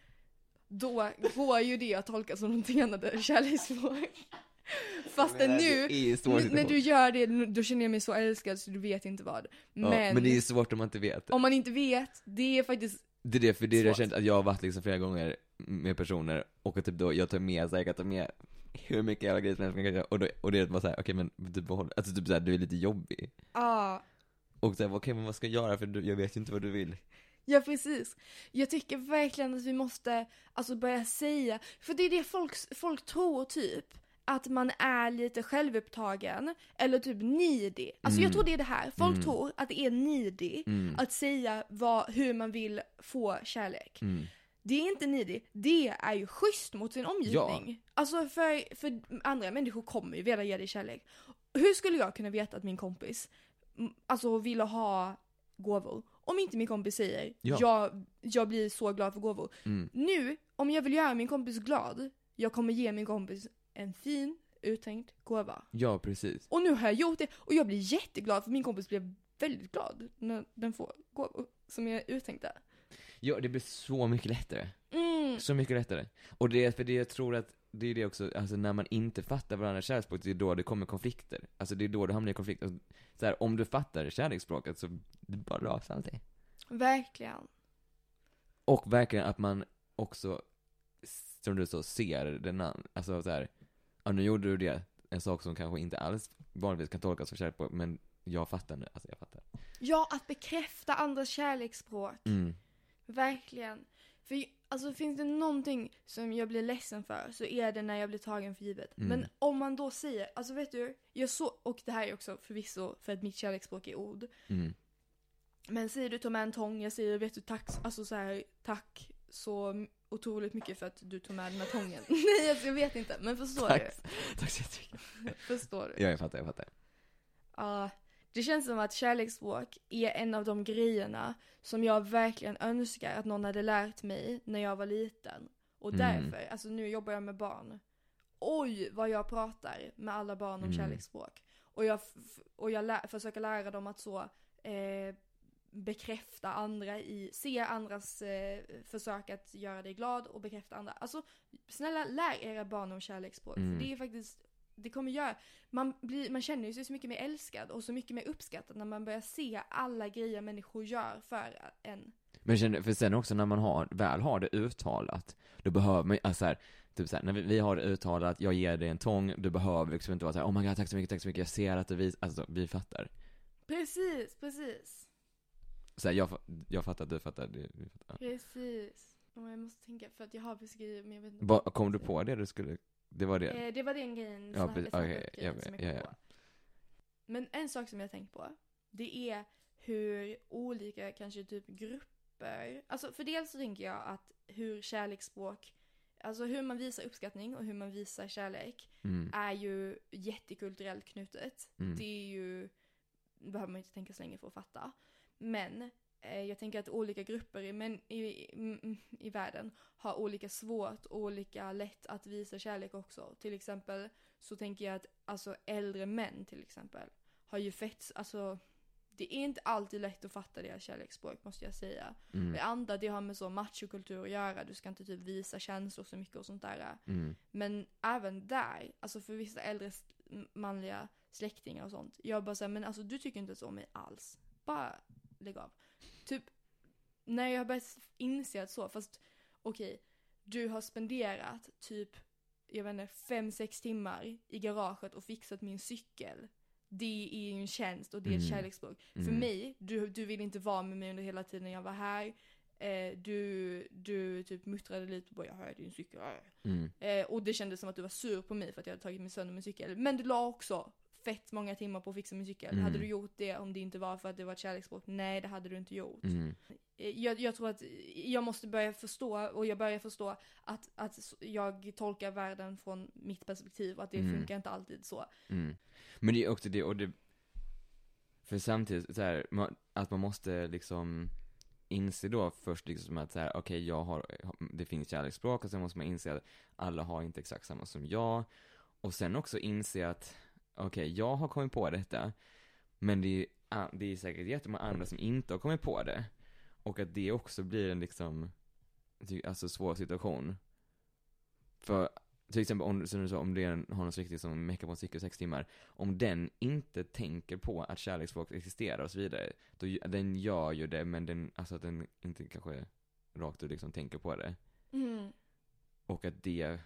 Då går ju det att tolka som någonting annat än kärleksspråk. Fast nu, när du gör det, då känner jag mig så älskad så du vet inte vad. Ja, Men, men det är svårt om man inte vet. om man inte vet, det är faktiskt Det är det, för det är det jag känt att jag har varit liksom flera gånger med personer, och att typ då, jag tar med, så här, jag kan ta med hur mycket jävla grejer som helst, man och, då, och det är bara såhär, okej men du behåller, alltså typ såhär, du är lite jobbig. Ja, Och såhär, okej men vad ska jag göra för du, jag vet ju inte vad du vill. ja precis. Jag tycker verkligen att vi måste alltså börja säga, för det är det folk, folk tror typ, att man är lite självupptagen eller typ needy. Alltså jag Mm. tror det är det här, folk Mm. tror att det är needy Mm. att säga vad, hur man vill få kärlek. Mm. Det är inte needy, det är ju schysst mot sin omgivning. Alltså för, för andra människor kommer ju vilja ge dig kärlek. Hur skulle jag kunna veta att min kompis alltså ville ha gåvor? Om inte min kompis säger Ja. jag, jag blir så glad för gåvor. Mm. Nu, om jag vill göra min kompis glad, jag kommer ge min kompis en fin, uttänkt gåva. Ja, precis. Och nu har jag gjort det och jag blir jätteglad för min kompis blev väldigt glad när den får gåvor som är uttänkta. Ja, det blir så mycket lättare. Mm. Så mycket lättare. Och det är för det jag tror att, det är det också, alltså när man inte fattar varandras kärleksspråk, det är då det kommer konflikter. Alltså det är då du hamnar i konflikt. Och Så här, om du fattar kärleksspråket så, det bara rasar allting. Verkligen. Och verkligen att man också, som du sa, ser den andra, alltså så här, ja nu gjorde du det, en sak som kanske inte alls vanligtvis kan tolkas som kärlek på, men jag fattar nu, alltså jag fattar. Ja, att bekräfta andras kärleksspråk. Mm. Verkligen. För alltså finns det någonting som jag blir ledsen för så är det när jag blir tagen för givet. Mm. Men om man då säger, alltså vet du, jag så, och det här är också förvisso för att mitt kärleksspråk är ord. Mm. Men säger du ta med en tång, jag säger vet du tack, alltså så här, tack så otroligt mycket för att du tog med den här tången. *laughs* Nej alltså jag vet inte, men förstår Tack. *laughs* Tack så jättemycket. du? *laughs* Förstår du? Ja, jag fattar, jag fattar. Ja, det känns som att kärleksspråk är en av de grejerna som jag verkligen önskar att någon hade lärt mig när jag var liten. Och Mm. därför, alltså nu jobbar jag med barn. Oj vad jag pratar med alla barn om Mm. kärleksspråk. Och jag, och jag lä- försöker lära dem att så eh, bekräfta andra i, se andras eh, försök att göra dig glad och bekräfta andra. Alltså snälla lär era barn om kärleksspråk. Mm. För det är faktiskt, det kommer göra, man, blir, man känner ju sig så mycket mer älskad och så mycket mer uppskattad när man börjar se alla grejer människor gör för en. Men känner, för sen också när man har, väl har det uttalat, då behöver man alltså här, typ såhär, när vi, vi har det uttalat, jag ger dig en tång, du behöver liksom inte vara såhär, oh my god tack så mycket, tack så mycket, jag ser att du vis, alltså vi fattar. Precis, precis. Så här, jag, jag fattar, du fattar, du, fattar. Precis. Och jag måste tänka, för att jag har beskrivit, men jag vet inte. Va, kom du på det du skulle, det var det? Eh, det var den grejen, Ja, precis. Okej, grejen jag som vet. jag kom Ja, ja. på. Men en sak som jag har tänkt på, det är hur olika kanske typ grupper, alltså för dels så tänker jag att hur kärleksspråk, alltså hur man visar uppskattning och hur man visar kärlek Mm. är ju jättekulturellt knutet. Mm. Det är ju, behöver man inte tänka så länge för att fatta. Men eh, jag tänker att olika grupper i, men, i, mm, i världen har olika svårt och olika lätt att visa kärlek också. Till exempel så tänker jag att alltså äldre män till exempel har ju fett, alltså det är inte alltid lätt att fatta deras kärleksspråk måste jag säga. Mm. Jag antar att det har med så machokultur att göra, du ska inte typ visa känslor så mycket och sånt där. Mm. Men även där, alltså för vissa äldre manliga släktingar och sånt. Jag bara säger men alltså du tycker inte så om mig alls. Bara lägg av. Typ, när jag har börjat inse att så, fast okej, du har spenderat typ, jag vet inte, fem sex timmar i garaget och fixat min cykel. Det är ju en tjänst och det är ett Mm. kärleksspråk. För Mm. mig, du, du vill inte vara med mig under hela tiden jag var här. Eh, du, du typ muttrade lite och bara jag hör din cykel. Mm. Eh, och det kändes som att du var sur på mig för att jag hade tagit mig sönder min cykel. Men du la också fett många timmar på att fixa min cykel. Mm. Hade du gjort det om det inte var för att det var ett kärleksspråk? Nej, det hade du inte gjort. Mm. Eh, Jag, jag tror att jag måste börja förstå, och jag börjar förstå att, att jag tolkar världen från mitt perspektiv och att det Mm. funkar inte alltid så. Mm. Men det är också det, och det, för samtidigt så här, man, att man måste liksom inse då först liksom att så här, okej jag har, det finns kärleksspråk och sen måste man inse att alla har inte exakt samma som jag. Och sen också inse att, okej jag har kommit på detta, men det är, det är säkert jättemånga andra som inte har kommit på det. Och att det också blir en liksom, alltså svår situation. För till exempel om, som du sa, om det är någon släkting som meckar på en cykel sex timmar, om den inte tänker på att kärleksspråk existerar och så vidare, då, den gör ju det, men den, alltså att den inte kanske rakt ut liksom tänker på det. Mm. Och att det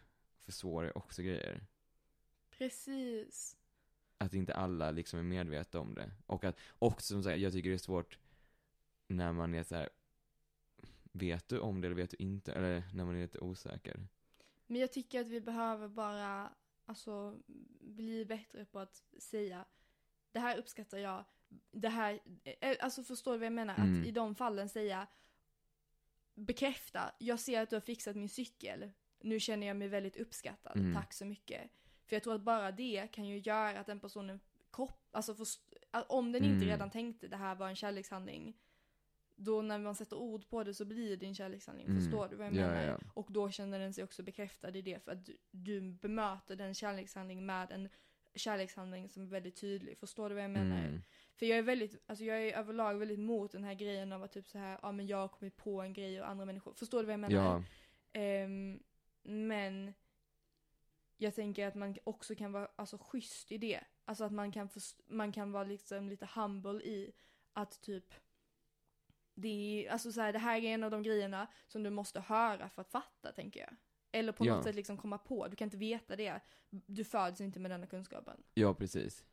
försvårar också grejer. Precis. Att inte alla liksom är medvetna om det. Och att, också som sagt, jag tycker det är svårt när man är så här. vet du om det eller vet du inte? Eller när man är lite osäker. Men jag tycker att vi behöver bara alltså, bli bättre på att säga det här uppskattar jag, det här, eh, alltså förstår du vad jag menar? Mm. Att i de fallen säga bekräfta, jag ser att du har fixat min cykel, nu känner jag mig väldigt uppskattad, Mm. tack så mycket. För jag tror att bara det kan ju göra att den personen kropp, alltså först, om den inte Mm. redan tänkte det här var en kärlekshandling, då när man sätter ord på det så blir det en kärlekshandling, Mm. förstår du vad jag Ja, menar? ja. Och då känner den sig också bekräftad i det för att du, du bemöter den kärlekshandling med en kärlekshandling som är väldigt tydlig. Förstår du vad jag menar? Mm. För jag är väldigt, alltså jag är överlag väldigt mot den här grejen av att typ så här, ja men jag har kommit på en grej och andra människor. Förstår du vad jag menar? Ja, Ehm, men jag tänker att man också kan vara alltså, schysst i det. Alltså att man kan, man kan vara liksom lite humble i att typ det, är, alltså så här, det här är en av de grejerna som du måste höra för att fatta, tänker jag. Eller på Ja. något sätt liksom komma på. Du kan inte veta det. Du föds inte med denna kunskapen. ja precis.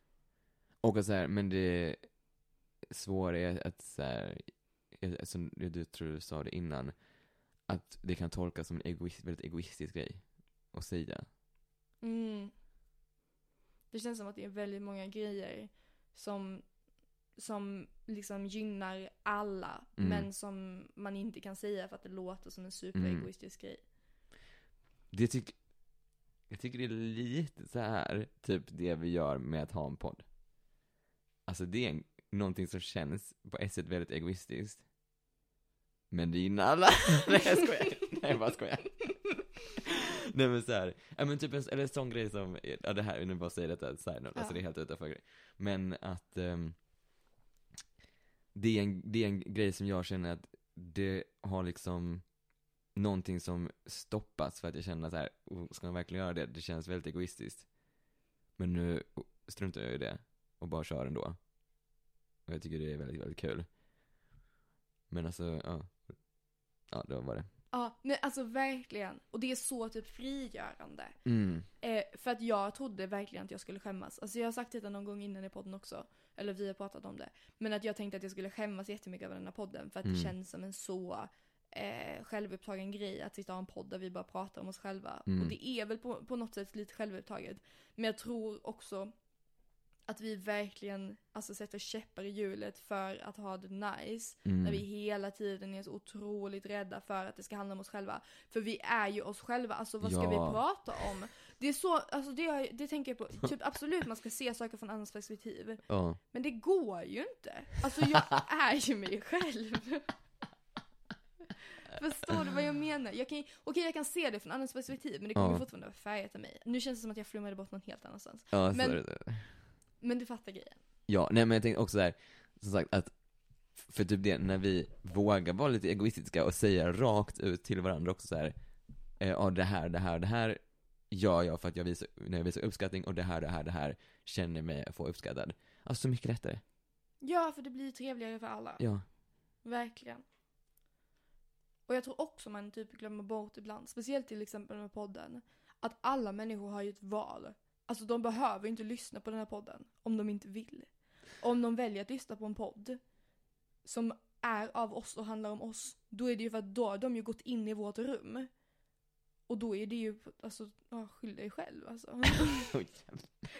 Och så här, men det svåra är att så här, som du tror du sa det innan, att det kan tolkas som en egoist, väldigt egoistisk grej att säga. Mm. Det känns som att det är väldigt många grejer som, som liksom gynnar alla, Mm. men som man inte kan säga för att det låter som en superegoistisk grej. Det tyck, jag tycker det är lite så här, typ det vi gör med att ha en podd. Alltså det är en, någonting som känns på ett sätt väldigt egoistiskt. Men det gynnar alla. *laughs* Nej jag skojar. Nej jag bara skojar. *laughs* Nej men såhär, ja men typ en, eller en sån grej som, ja det här, nu bara säger detta side note, alltså Ja. det är helt utanför grej. Men att, ehm, det, är en, det är en grej som jag känner att det har liksom någonting som stoppas för att jag känner så här, "Oh, ska man verkligen göra det? Det känns väldigt egoistiskt. Men nu struntar jag i det och bara kör ändå. Och jag tycker det är väldigt, väldigt kul. Men alltså, ja. Ja, det var det. Ja, nej alltså verkligen. Och det är så typ frigörande. Mm. Eh, för att jag trodde verkligen att jag skulle skämmas. Alltså jag har sagt detta någon gång innan i podden också. eller vi har pratat om det. Men att jag tänkte att jag skulle skämmas jättemycket över den här podden för att Mm. det känns som en så eh, självupptagen grej att sitta och ha en podd där vi bara pratar om oss själva. Mm. Och det är väl på, på något sätt lite självupptaget. Men jag tror också att vi verkligen alltså, sätter käppar i hjulet för att ha det nice. Mm. När vi hela tiden är så otroligt rädda för att det ska handla om oss själva. För vi är ju oss själva, alltså vad ska Ja. vi prata om? Det är så, alltså det, det tänker jag på, typ absolut man ska se saker från andras perspektiv. Ja. Men det går ju inte. Alltså jag *laughs* är ju mig själv. Förstår du vad jag menar? Jag kan, okej jag kan se det från andras perspektiv men det kommer Ja. fortfarande vara färgat av mig. Nu känns det som att jag flummade bort någon helt annanstans. Ja, så Men- är det. Men du fattar grejen. Ja, nej men jag tänkte också där, som sagt att, för typ det, när vi vågar vara lite egoistiska och säga rakt ut till varandra också så här, eh, ja det här, det här, det här gör jag för att jag visar, när jag visar uppskattning och det här, det här, det här känner mig få uppskattad. Alltså så mycket lättare. Ja, för det blir trevligare för alla. Ja. Verkligen. Och jag tror också man typ glömmer bort ibland, speciellt till exempel med podden, att alla människor har ju ett val. Alltså de behöver inte lyssna på den här podden om de inte vill. Om de väljer att lyssna på en podd som är av oss och handlar om oss, då är det ju för att då har de ju gått in i vårt rum. Och då är det ju, alltså, ja, skyll dig själv alltså. *laughs* *laughs*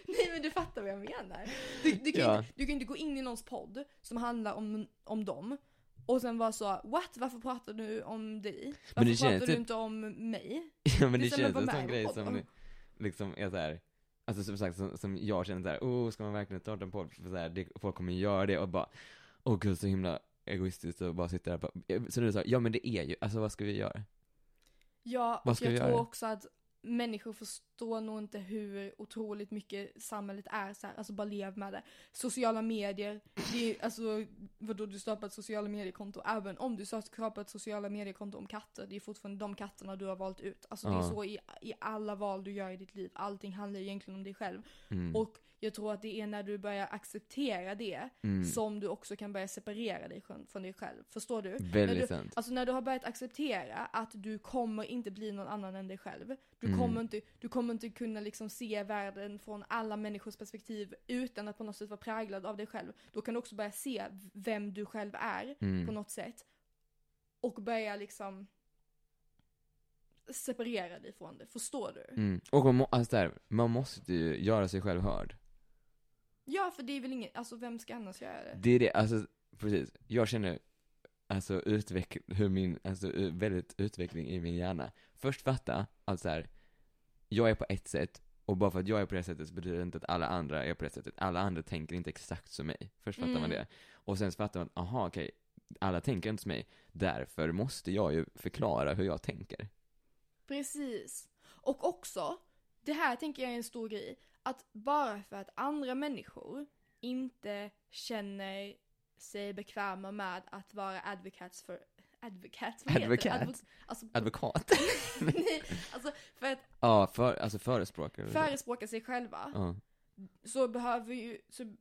Nej men du fattar vad jag menar. Du, du, kan, Ja. inte, du kan inte gå in i någons podd som handlar om, om dem och sen vara så what varför pratar du om dig? Varför det pratar du typ- inte om mig? *laughs* Ja men det Istället känns för en sån grej som liksom är så här. Alltså som sagt, som, som jag känner såhär, oh ska man verkligen starta en podd? För så här, det, folk kommer göra det och bara, åh gud så himla egoistiskt och bara sitta där och bara, så nu sa ja men det är ju, alltså vad ska vi göra? Ja, Vad och jag tror också att människor förstår nog inte hur otroligt mycket samhället är så här, alltså bara lev med det. Sociala medier, det är alltså vadå du skapar ett sociala mediekonto, även om du skapar ett sociala mediekonto om katter, det är fortfarande de katterna du har valt ut. Alltså det är så i, i alla val du gör i ditt liv, allting handlar egentligen om dig själv. Mm. Och jag tror att det är när du börjar acceptera det mm. som du också kan börja separera dig från, från dig själv. Förstår du? Väldigt du- sant. Alltså när du har börjat acceptera att du kommer inte bli någon annan än dig själv. Du, Mm. kommer, inte, du kommer inte kunna liksom se världen från alla människors perspektiv utan att på något sätt vara präglad av dig själv. Då kan du också börja se vem du själv är på Mm. något sätt. Och börja liksom separera dig från det. Förstår du? Mm. Och man, må, alltså där, man måste ju göra sig själv hörd. Ja, för det är väl inget, alltså vem ska annars göra det? Det är det, alltså precis. Jag känner, alltså utveck, hur min, alltså väldigt utveckling i min hjärna. Först fatta, att så här, jag är på ett sätt, och bara för att jag är på det sättet så betyder det inte att alla andra är på det sättet. Alla andra tänker inte exakt som mig. Först fattar man Mm. det. Och sen så fattar man, aha okej, alla tänker inte som mig. Därför måste jag ju förklara hur jag tänker. Precis. Och också, det här tänker jag är en stor grej, att bara för att andra människor inte känner sig bekväma med att vara advocates för Advocates? Vad heter det? Advocat? Advo- alltså, Advokat. nej, *laughs* alltså för att ja, för, alltså förespråkare. förespråka sig själva Ja. så behöver ju, så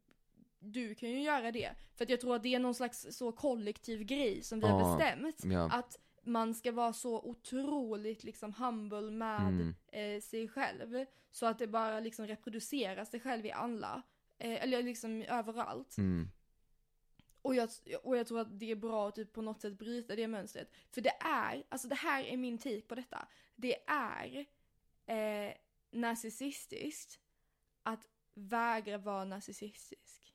du kan ju göra det. För att jag tror att det är någon slags så kollektiv grej som vi har Ja. bestämt. Ja. Att man ska vara så otroligt liksom humble med Mm. eh, sig själv. Så att det bara liksom reproducerar sig själv i alla. Eh, eller liksom överallt. Mm. Och jag, och jag tror att det är bra att typ på något sätt bryta det mönstret. För det är, alltså det här är min take på detta. Det är eh, narcissistiskt att vägra vara narcissistisk.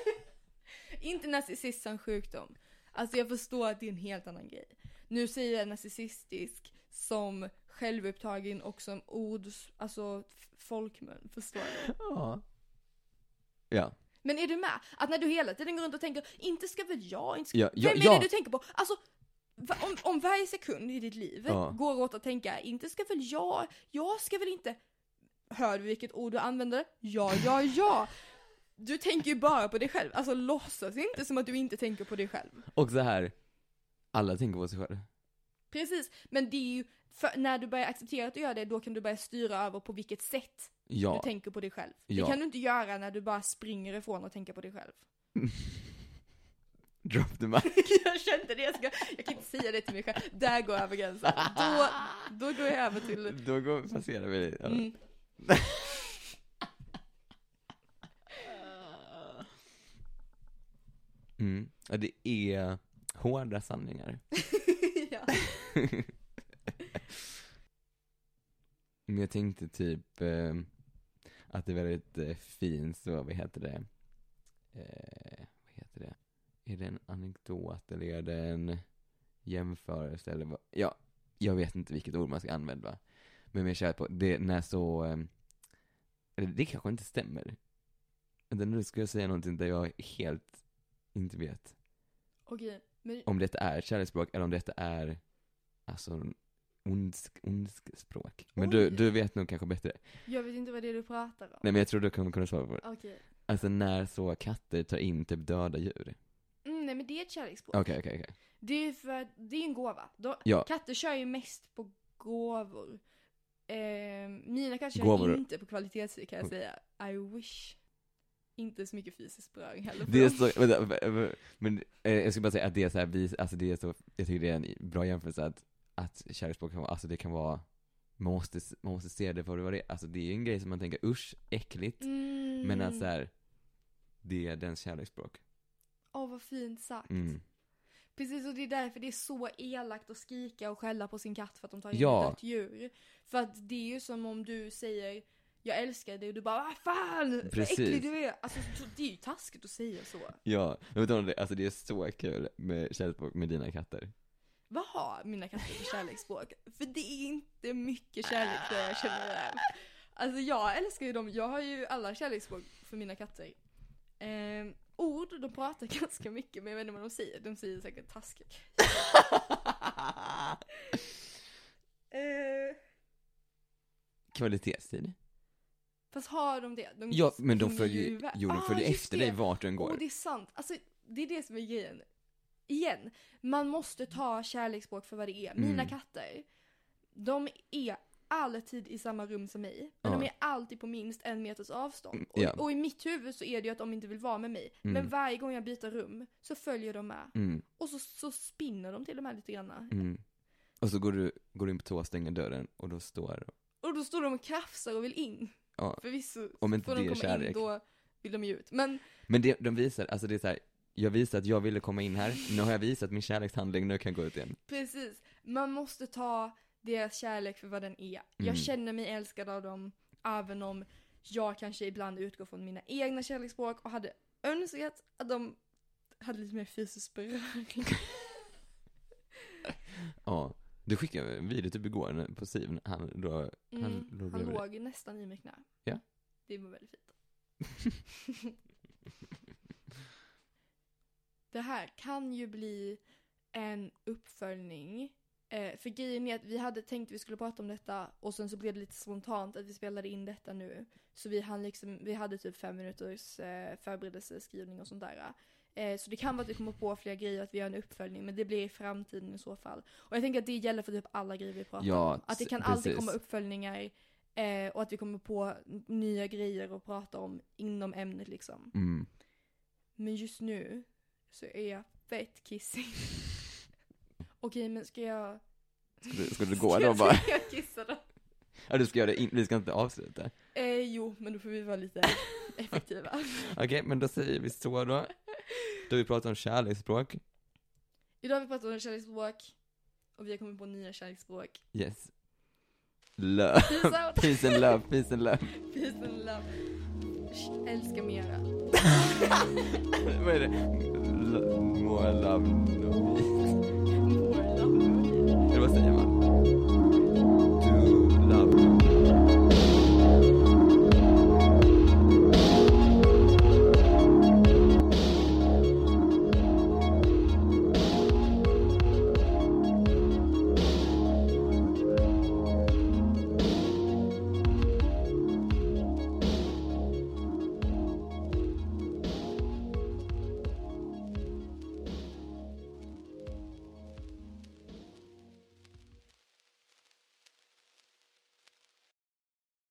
*laughs* Inte narcissist som sjukdom. Alltså jag förstår att det är en helt annan grej. Nu säger jag narcissistisk som självupptagen och som ord, alltså folkmun, förstår du? Ja. Ja. Men är du med? Att när du hela tiden går runt och tänker, inte ska väl jag, inte ska... Ja, ja, Vem är ja. det du tänker på? Alltså, om, om varje sekund i ditt liv Ja. går åt att tänka, inte ska väl jag, jag ska väl inte... Hör du vilket ord du använder? Ja, ja, ja! Du tänker ju bara på dig själv, alltså låtsas inte som att du inte tänker på dig själv. Och så här, alla tänker på sig själv. Precis, men det är ju, för när du börjar acceptera att du gör det, då kan du börja styra över på vilket sätt Ja. du tänker på dig själv. Ja. Det kan du inte göra när du bara springer ifrån och tänker på dig själv. *laughs* Drop the mic. *laughs* jag kände det, jag, ska, jag kan inte säga det till mig själv. Där går jag över gränsen. Då, då går jag över till... Då går, passerar vi det. Mm. *laughs* Mm. Ja, det är hårda sanningar. ja. Men jag tänkte typ eh, att det är väldigt eh, fint så, vad heter det? Eh, vad heter det? Är det en anekdot eller är det en jämförelse eller vad? Ja, jag vet inte vilket ord man ska använda. Men med kärlek på, det när så, eh, eller det kanske inte stämmer. Nu ska jag säga någonting där jag helt inte vet Okej, men om detta är kärleksspråk eller om detta är, alltså, ondsk, ondsk språk. Men du, Oj. du vet nog kanske bättre. jag vet inte vad det är du pratar om. Nej men jag tror du kommer kunna svara på det. Okej. Alltså när så katter tar in typ döda djur. Mm, nej men det är ett kärleksspråk. Okej, okej, okej. Det är för att det är en gåva. De, Ja. Katter kör ju mest på gåvor. Eh, mina katter kör Gåvor. inte på kvalitetsvik kan jag säga. I wish. Inte så mycket fysiskt beröring heller. för Det är dem. så, vänta, vä- vä- men eh, jag ska bara säga att det är så här, vis, alltså det är så, jag tycker det är en bra jämförelse att, att kärleksspråk kan vara, alltså det kan vara, man måste, man måste se det för vad det är, alltså det är ju en grej som man tänker usch, äckligt, Mm. men att så här, det är dens kärleksspråk. Åh vad fint sagt. Mm. Precis och det är därför det är så elakt att skrika och skälla på sin katt för att de tar in Ja. ett dött djur. För att det är ju som om du säger jag älskar dig och du bara vad fan vad Precis. äcklig du är. Alltså så- det är ju taskigt att säga så. Ja, jag vet inte, alltså det är så kul med kärleksspråk med dina katter. Vad har mina katter för kärleksspråk? För det är inte mycket kärlek där jag känner det. Alltså jag älskar ju dem, jag har ju alla kärleksspråk för mina katter. Eh, ord, de pratar *laughs* ganska mycket men jag vet inte vad de säger, de säger säkert taskigt. *laughs* Eh, Kvalitetstid. fast har de det? De Ja, men de följer jo de Ah, följer just efter det. dig vart du än går. Åh, det är sant. Alltså, det är det som är grejen. Igen, man måste ta kärleksspråk för vad det är. Mina Mm. katter, de är alltid i samma rum som mig. Men Ja. de är alltid på minst en meters avstånd. Mm, Och, ja. och i mitt huvud så är det ju att de inte vill vara med mig. Men Mm. varje gång jag byter rum så följer de med. Mm, Och så, så spinner de till och med lite grann. mm. Och så går du, går du in på toa stänger dörren och då står Och då står de och krafsar och vill in. Ja. Förvisso Om inte får det de komma in kärlek. då vill de ju ut. Men Men det, de visar, alltså det är så här, jag visar att jag ville komma in här, nu har jag visat min kärlekshandling, nu kan jag gå ut igen. Precis. Man måste ta deras kärlek för vad den är. Mm. Jag känner mig älskad av dem, även om jag kanske ibland utgår från mina egna kärleksspråk och hade önskat att de hade lite mer fysisk beröring. *laughs* Ja. Du skickade en video typ igår på Siv, han då, Mm. han Han, låg låg nästan i mitt knä. Ja. Det var väldigt fint. *laughs* det här kan ju bli en uppföljning. Eh, för grejen är att vi hade tänkt att vi skulle prata om detta och sen så blev det lite spontant att vi spelade in detta nu. Så vi hann liksom, vi hade typ fem minuters eh, förberedelseskrivning och sånt där. Eh, så det kan vara att vi kommer på fler grejer, att vi gör en uppföljning, men det blir i framtiden i så fall. Och jag tänker att det gäller för typ alla grejer vi pratar Ja, om. Att det kan s- alltid precis. komma uppföljningar eh, och att vi kommer på nya grejer att prata om inom ämnet liksom. Mm. Men just nu så är jag fett kissig. *laughs* Okej, men ska jag... Ska du, ska du gå *laughs* då bara? Ska jag kissa då? Ja du ska göra det, in, vi ska inte avsluta. Eh, jo, men då får vi vara lite *laughs* effektiva. Okej, men då säger vi så då. Då har vi pratat om kärleksspråk. Idag har vi pratat om kärleksspråk och vi har kommit på nya kärleksspråk. Yes. Love. Peace out! Peace and love, peace and love. Peace and love. Älska mera. Vad är det? more love no more love it was the Emma to love